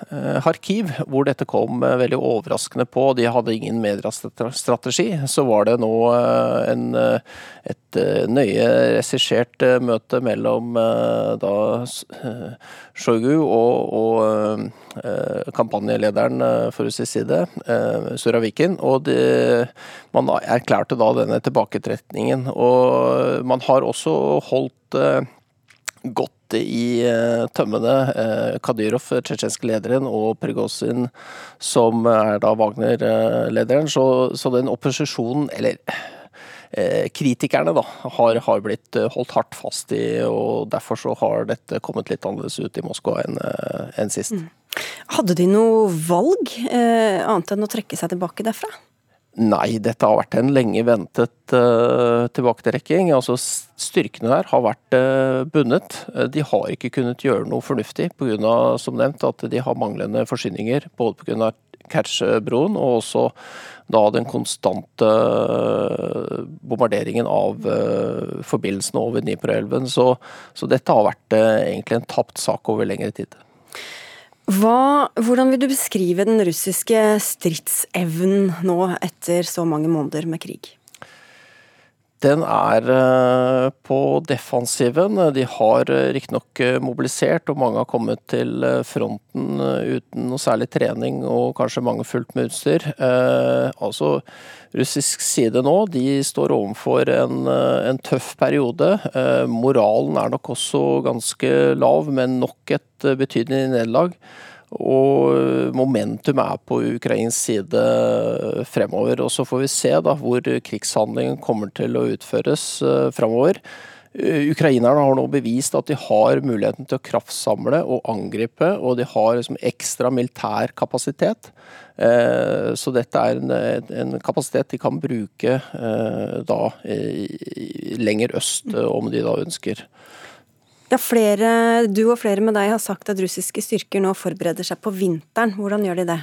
eh, Kharkiv, hvor dette kom eh, veldig overraskende på, de hadde ingen mediestrategi, så var det nå eh, en, et nøye regissert møte mellom da Shoigu og, og kampanjelederen for russisk side, Suravikin. Og de, man erklærte da denne tilbaketrekningen. Og man har også holdt godt i uh, tømmene. Uh, Kadyrov, tsjetsjenske lederen, og Prigozjin, som er da Wagner-lederen. Så, så, den opposisjonen, eller kritikerne, da, har, har, blitt holdt hardt fast i, og derfor så har dette kommet litt annerledes ut i Moskva enn en sist. Mm. Hadde de noe valg, annet enn å trekke seg tilbake derfra? Nei, dette har vært en lenge ventet uh, tilbaketrekking. Altså, styrkene her har vært uh, bundet. Uh, de har ikke kunnet gjøre noe fornuftig pga. som nevnt, at de har manglende forsyninger. Både pga. Kertsjebroen og også da den konstante bombarderingen av forbindelsene over Dniproelven. Så, så dette har vært egentlig en tapt sak over lengre tid. Hva, hvordan vil du beskrive den russiske stridsevnen nå etter så mange måneder med krig? Den er eh, på defensiven. De har eh, riktignok eh, mobilisert, og mange har kommet til fronten uten noe særlig trening og kanskje mange fullt med utstyr. Altså, russisk side nå de står overfor en, en tøff periode. Moralen er nok også ganske lav, men nok et betydelig nederlag. Og momentum er på ukrainsk side fremover. Og så får vi se da hvor krigshandlingen kommer til å utføres uh, fremover. Uh, ukrainerne har nå bevist at de har muligheten til å kraftsamle og angripe, og de har liksom ekstra militær kapasitet. Uh, så dette er en, en, kapasitet de kan bruke da lenger øst, om de da ønsker. Ja, flere, Du og flere med deg har sagt at russiske styrker nå forbereder seg på vinteren. Hvordan gjør de det?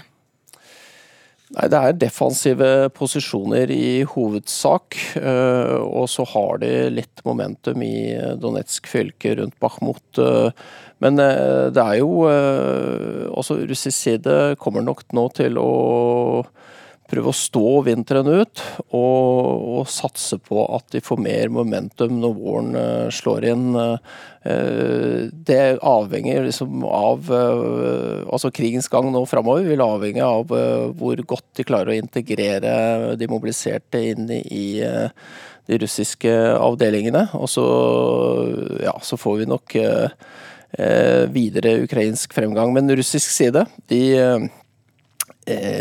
Nei, Det er defensive posisjoner i hovedsak. Eh, og så har de litt momentum i Donetsk fylke rundt Bakhmut. Eh, men eh, det er jo Også russisk side kommer nok nå til å prøve å stå vinteren ut og, og, satse på at de får mer momentum når våren uh, slår inn. Uh, det avhenger liksom av uh, altså Krigens gang nå framover vil avhenge av hvor godt de klarer å integrere de mobiliserte inn i de russiske avdelingene. Og så, ja, så får vi nok videre ukrainsk fremgang. Men russisk side, de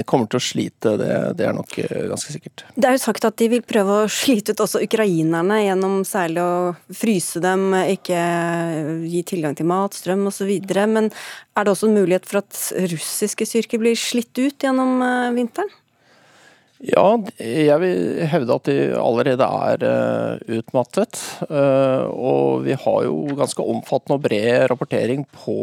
kommer til å slite, det, det, er nok eh, ganske sikkert. Det er jo sagt at de vil prøve å slite ut også ukrainerne gjennom særlig å fryse dem, ikke gi tilgang til mat, strøm osv. Men er det også en mulighet for at russiske styrker blir slitt ut gjennom eh, vinteren? Ja, jeg vil hevde at de allerede er utmattet. Og vi har jo ganske omfattende og bred rapportering på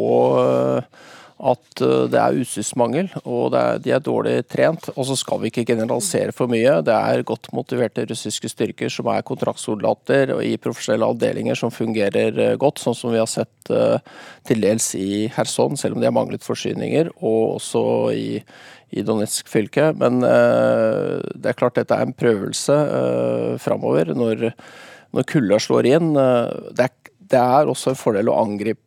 at eh, det er utstyrsmangel og er, de er dårlig trent. Og så skal vi ikke generalisere for mye. Det er godt motiverte russiske styrker som er kontraktssoldater og i profesjonelle avdelinger som fungerer eh, godt, sånn som vi har sett uh, til dels i Kherson, selv om de har manglet forsyninger, og også i, i Donetsk fylke. Men uh, det er klart dette er en prøvelse uh, framover når, når kulda slår inn. det er det er også en fordel å angripe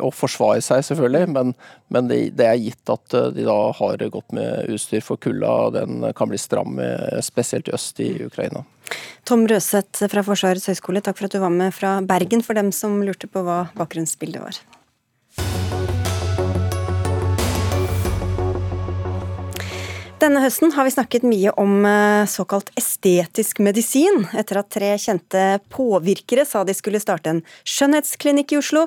å forsvare seg, selvfølgelig, men, men det, det, er gitt at eh, de da har gått med utstyr for kulda. Den kan bli stram, spesielt i øst i Ukraina. Tom Røseth fra Forsvarets høgskole, takk for at du var med fra Bergen, for dem som lurte på hva bakgrunnsbildet var. Denne høsten har vi snakket mye om eh, såkalt estetisk medisin, etter at tre kjente påvirkere sa de skulle starte en skjønnhetsklinikk i Oslo,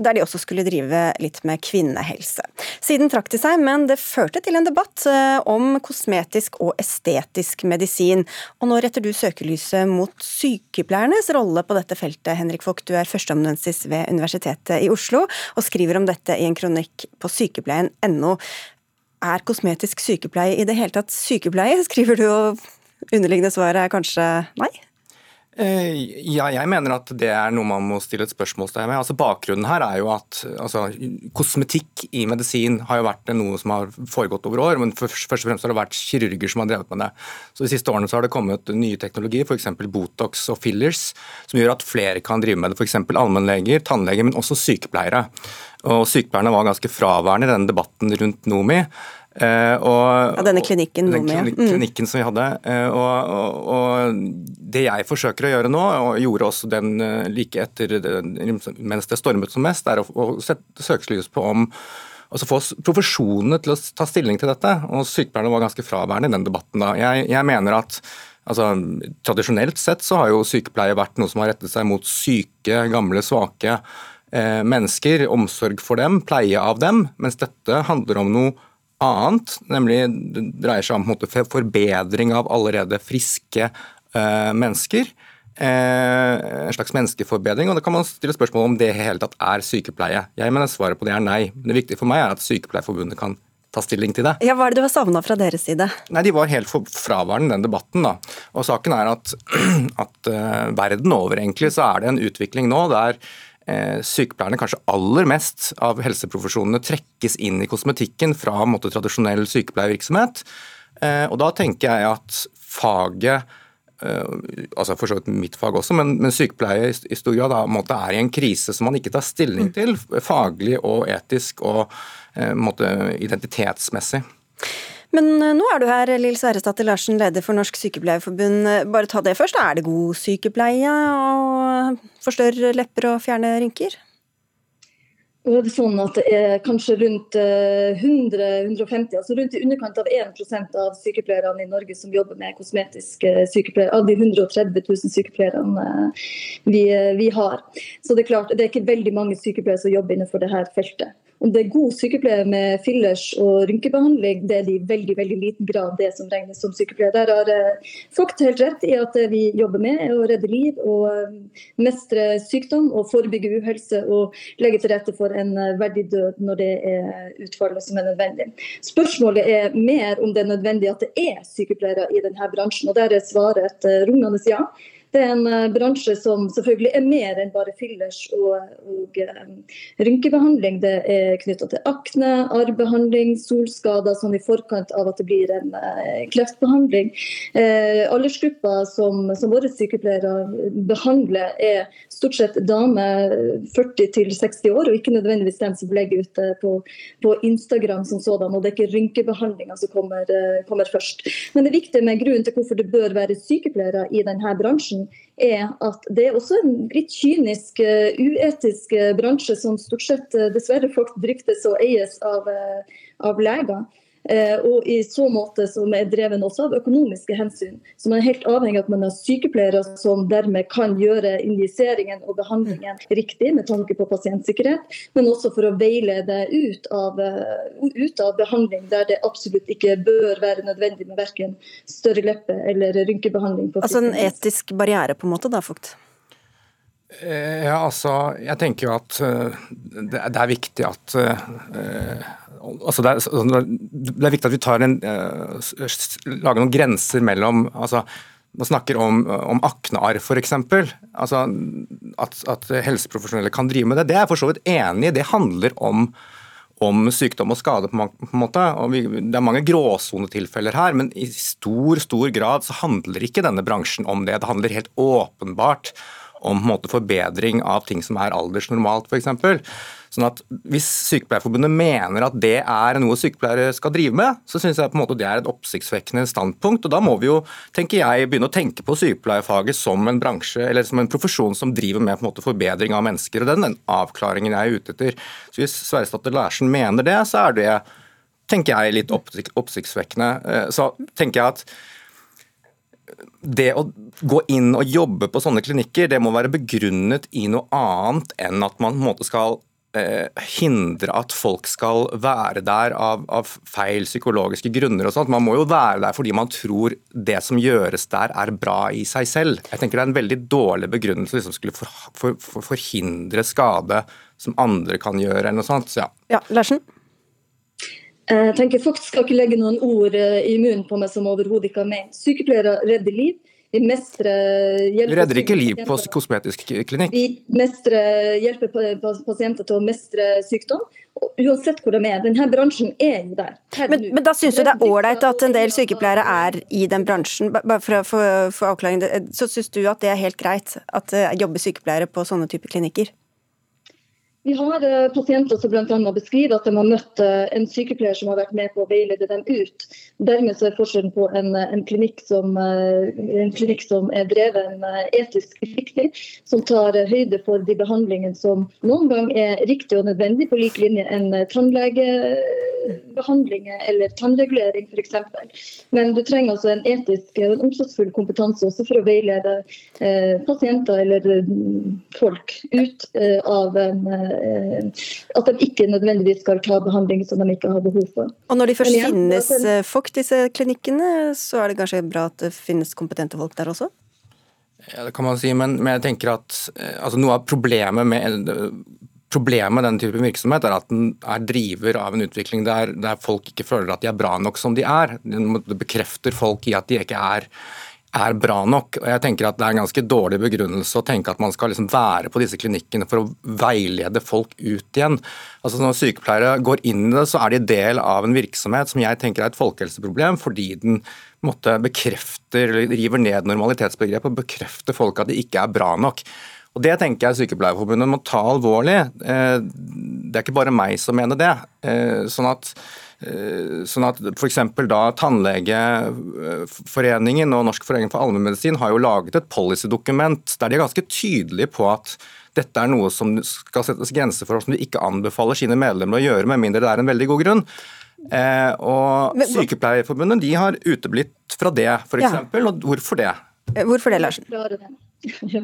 der de også skulle drive litt med kvinnehelse. Siden trakk de seg, men det førte til en debatt eh, om kosmetisk og estetisk medisin. Og nå retter du søkelyset mot sykepleiernes rolle på dette feltet. Henrik Vogt, du er førsteamanuensis ved Universitetet i Oslo, og skriver om dette i en kronikk på sykepleien.no. Er kosmetisk sykepleie i det hele tatt sykepleie, skriver du, og underliggende svaret er kanskje nei? Eh, ja, jeg mener at det er noe man må stille et spørsmålstegn ved. Altså, bakgrunnen her er jo at altså, kosmetikk i medisin har jo vært noe som har foregått over år, men først og fremst har det vært kirurger som har drevet med det. Så De siste årene så har det kommet nye teknologier, f.eks. Botox og fillers, som gjør at flere kan drive med det. F.eks. allmennleger, tannleger, men også sykepleiere. Og Sykepleierne var ganske fraværende i denne debatten rundt NOMI. Uh, og, ja, denne klinikken, den mm. klinikken som vi hadde. Uh, og, og, og, Det jeg forsøker å gjøre nå, og gjorde også den uh, like etter mens det stormet som mest, er å, å sette søkelys på om altså få profesjonene til å ta stilling til dette. og Sykepleierne var ganske fraværende i den debatten. da. Jeg, jeg mener at altså, Tradisjonelt sett så har jo sykepleie vært noe som har rettet seg mot syke, gamle, svake mennesker. Omsorg for dem, pleie av dem. Mens dette handler om noe annet, nemlig det dreier seg om måte, forbedring av allerede friske eh, mennesker. Eh, en slags menneskeforbedring, og da kan man stille spørsmål om det i hele tatt er sykepleie. Jeg mener svaret på det er nei. Men det viktige for meg er at Sykepleierforbundet kan ta stilling til det. Ja, Hva er det du har savna fra deres side? Nei, De var helt fraværende i den debatten. da. Og Saken er at, at uh, verden over egentlig så er det en utvikling nå der sykepleierne kanskje aller mest av helseprofesjonene trekkes inn i kosmetikken fra måte, tradisjonell sykepleiervirksomhet. Eh, og da tenker jeg at faget eh, altså for så vidt mitt fag også, men, men sykepleie i stor grad da, måte, er i en krise som man ikke tar stilling til faglig og etisk og måte, identitetsmessig. Men eh, nå er du her, Lill Sverresdatter Larsen, leder for Norsk Sykepleierforbund. Eh, bare ta det først. Er det god sykepleie å forstørre lepper og fjerne rynker? Nå er det sånn at det er kanskje rundt 100-150, eh, altså rundt i underkant av 1% av sykepleierne i Norge som jobber med kosmetiske sykepleiere, av de 130 000 sykepleierne vi, vi, har. Så det er klart, det er ikke veldig mange sykepleiere som jobber innenfor dette feltet. Om det er god sykepleie med fillers og rynkebehandling, det er i veldig veldig liten grad det som regnes som sykepleie. Der har folk Vogt helt rett i at det vi jobber med, er å redde liv og eh, mestre sykdom og forebygge uhelse og legge til rette for en eh, verdig død når det er utfallet som er nødvendig. Spørsmålet er mer om det er nødvendig at det er sykepleiere i denne bransjen, og der er svaret et rungende ja. Det er en uh, bransje som selvfølgelig er mer enn bare fillers og, og um, rynkebehandling. Det er knytta til akne, arrbehandling, solskader sånn i forkant av at det blir en uh, kreftbehandling. Eh, aldersgruppa som, som, våre sykepleiere behandler, er stort sett damer 40 til 60 år, og ikke nødvendigvis dem som legger ut på, på Instagram som sådan. Og det er ikke rynkebehandlinga som kommer, kommer først. Men det viktige med grunnen til hvorfor det bør være sykepleiere i denne bransjen, er at det er også en litt kynisk, uh, uetisk uh, bransje som stort sett uh, dessverre folk driftes og eies av, av leger. Eh, og i så måte som er dreven også av økonomiske hensyn. Så man er helt avhengig av at man har sykepleiere som dermed kan gjøre injiseringen og behandlingen riktig med tanke på pasientsikkerhet, men også for å veilede ut av, eh, ut av behandling der det absolutt ikke bør være nødvendig med verken større leppe eller rynkebehandling. altså en etisk barriere på en måte da, Fugt? Eh, ja, altså, Jeg tenker jo at det er viktig at altså det, er, det, er, viktig at vi tar en, uh, lager noen grenser mellom altså, Man snakker om, om aknearr f.eks. Altså, at, at helseprofesjonelle kan drive med det. Det er jeg for så vidt enig i. Det handler om, om sykdom og skade. på, en måte. Vi, det er mange gråsonetilfeller her, men i stor stor grad så handler ikke denne bransjen om det. Det handler helt åpenbart om måte, forbedring av ting som er aldersnormalt, f.eks. Sånn at Hvis Sykepleierforbundet mener at det er noe sykepleiere skal drive med, så syns jeg på en måte det er et oppsiktsvekkende standpunkt. og Da må vi jo tenker jeg, begynne å tenke på sykepleierfaget som en bransje eller som en profesjon som driver med på en måte forbedring av mennesker. og Den, den avklaringen jeg er ute etter. Så Hvis Sverresdatter Larsen mener det, så er det tenker jeg, litt oppsiktsvekkende. Eh, så tenker jeg at det å gå inn og jobbe på sånne klinikker, det må være begrunnet i noe annet enn at man på en måte skal hindre at folk skal være der av, av, feil psykologiske grunner og sånt. Man må jo være der fordi man tror det som gjøres der er bra i seg selv. Jeg tenker Det er en veldig dårlig begrunnelse liksom skulle for, for, for, forhindre skade som andre kan gjøre, eller noe sånt. Så ja. ja Larsen? Jeg tenker Folk skal ikke legge noen ord eh, i munnen på meg som overhodet ikke har ment. Sykepleiere redder liv. Vi mestrer Du redder ikke liv på kosmetisk klinikk? Vi mestrer, hjelper pasienter til å mestre sykdom, uansett hvor de er. Denne bransjen er jo der. Men, men, da syns du det er ålreit at en del sykepleiere er i den bransjen? Bare for å få avklaring, så syns du at det er helt greit at det jobber sykepleiere på sånne typer klinikker? Vi har eh, pasienter som bl.a. beskriver at de har møtt eh, en sykepleier som har vært med på å veilede dem ut. Dermed så er forskjellen på en, eh, en, klinikk, som, en klinikk, som, er dreven etisk riktig, som tar høyde for de behandlingene som noen gang er riktig og nødvendig, på lik linje en tannlegebehandling eller tannregulering f.eks. Men du trenger altså en etisk og omsorgsfull kompetanse også for å veilede eh, pasienter eller folk ut eh, av en Eh, at de ikke nødvendigvis skal ta behandling som de ikke har behov for. Og når de først finnes eh, folk, disse klinikkene, så er det kanskje bra at det finnes kompetente folk der også? Ja, det kan man si, men, men jeg tenker at eh, altså, noe av problemet med Problemet med denne typen virksomhet er at den er driver av en utvikling der, der folk ikke føler at de er bra nok som de er. Det bekrefter folk i at de ikke er er bra nok. Og jeg tenker at Det er en ganske dårlig begrunnelse å tenke at man skal liksom være på disse klinikkene for å veilede folk ut igjen. Altså Når sykepleiere går inn i det, så er de del av en virksomhet som jeg tenker er et folkehelseproblem, fordi den måtte bekrefter, eller river ned normalitetsbegrepet og bekrefter folk at det ikke er bra nok. Og Det tenker jeg Sykepleierforbundet må ta alvorlig. Eh, det er ikke bare meg som mener det. Eh, sånn at sånn at f.eks. da Tannlegeforeningen og Norsk forening for allmennmedisin har jo laget et policydokument der de er ganske tydelige på at dette er noe som skal settes grenser for, og som de ikke anbefaler sine medlemmer å gjøre, med mindre det er en veldig god grunn. Eh, og Sykepleierforbundet de har uteblitt fra det, f.eks. Ja. Og hvorfor det? Eh, hvorfor det, Larsen? Ja.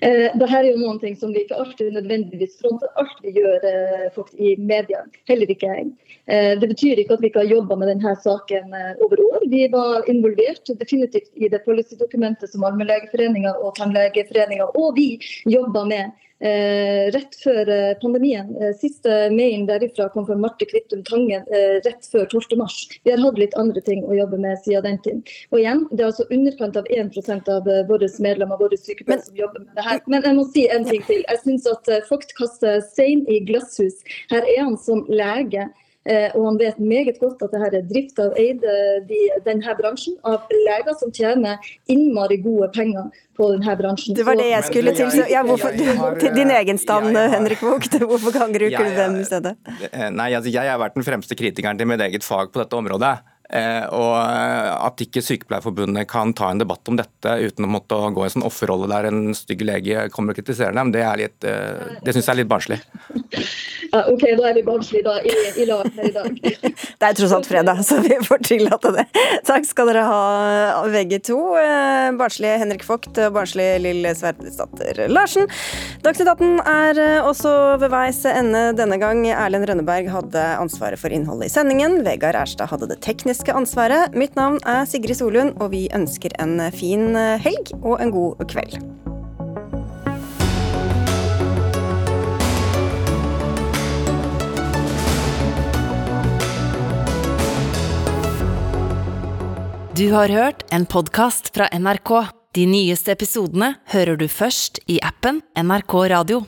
Eh, her er jo noen ting som vi ikke alltid nødvendigvis fronter alt vi gjør eh, folk i media. Heller ikke jeg. Eh, det betyr ikke at vi ikke har jobba med denne saken over år. Vi var involvert definitivt i det policydokumentet som Allmennlegeforeninga og Tannlegeforeninga og vi jobba med Eh, rett før eh, pandemien. Eh, siste mailen derifra kom fra Marte Kvittum Tangen eh, rett før 12.3. Vi har hatt litt andre ting å jobbe med siden den tiden. Og igjen, Det er altså underkant av 1% av eh, våre medlemmer våre sykepleiere som jobber med det her. Men jeg må si en ting til. Jeg syns at eh, Vogt kaster stein i glasshus. Her er han som lege. Eh, og han vet meget godt at dette er drift av eide de, denne bransjen av leger som tjener innmari gode penger på denne bransjen. Det var det jeg skulle til. Så, ja, hvorfor, til din egen stand, Henrik Vogt. Hvorfor angriper du dem i stedet? Eh, nei, altså, Jeg har vært den fremste kritikeren til mitt eget fag på dette området. Eh, og At ikke Sykepleierforbundet kan ta en debatt om dette uten å måtte gå i en sånn offerrolle der en stygg lege kommer og kritiserer dem, det, er litt, eh, det syns jeg er litt barnslig. Ja, ok, da er vi barnslige da, i, i lag her i dag. Det er tross alt fredag, så vi får tillate det. Takk skal dere ha, begge to. Eh, barnslige Henrik Vogt og barnslige Lill Sverdesdatter Larsen. Dagsnytt 18 er også ved veis ende denne gang. Erlend Rønneberg hadde ansvaret for innholdet i sendingen. Vegard Erstad hadde det tekniske ansvaret. Mitt navn er Sigrid Solund, og vi ønsker en fin helg og en god kveld. Du har hørt en podkast fra NRK. De nyeste episodene hører du først i appen NRK Radio.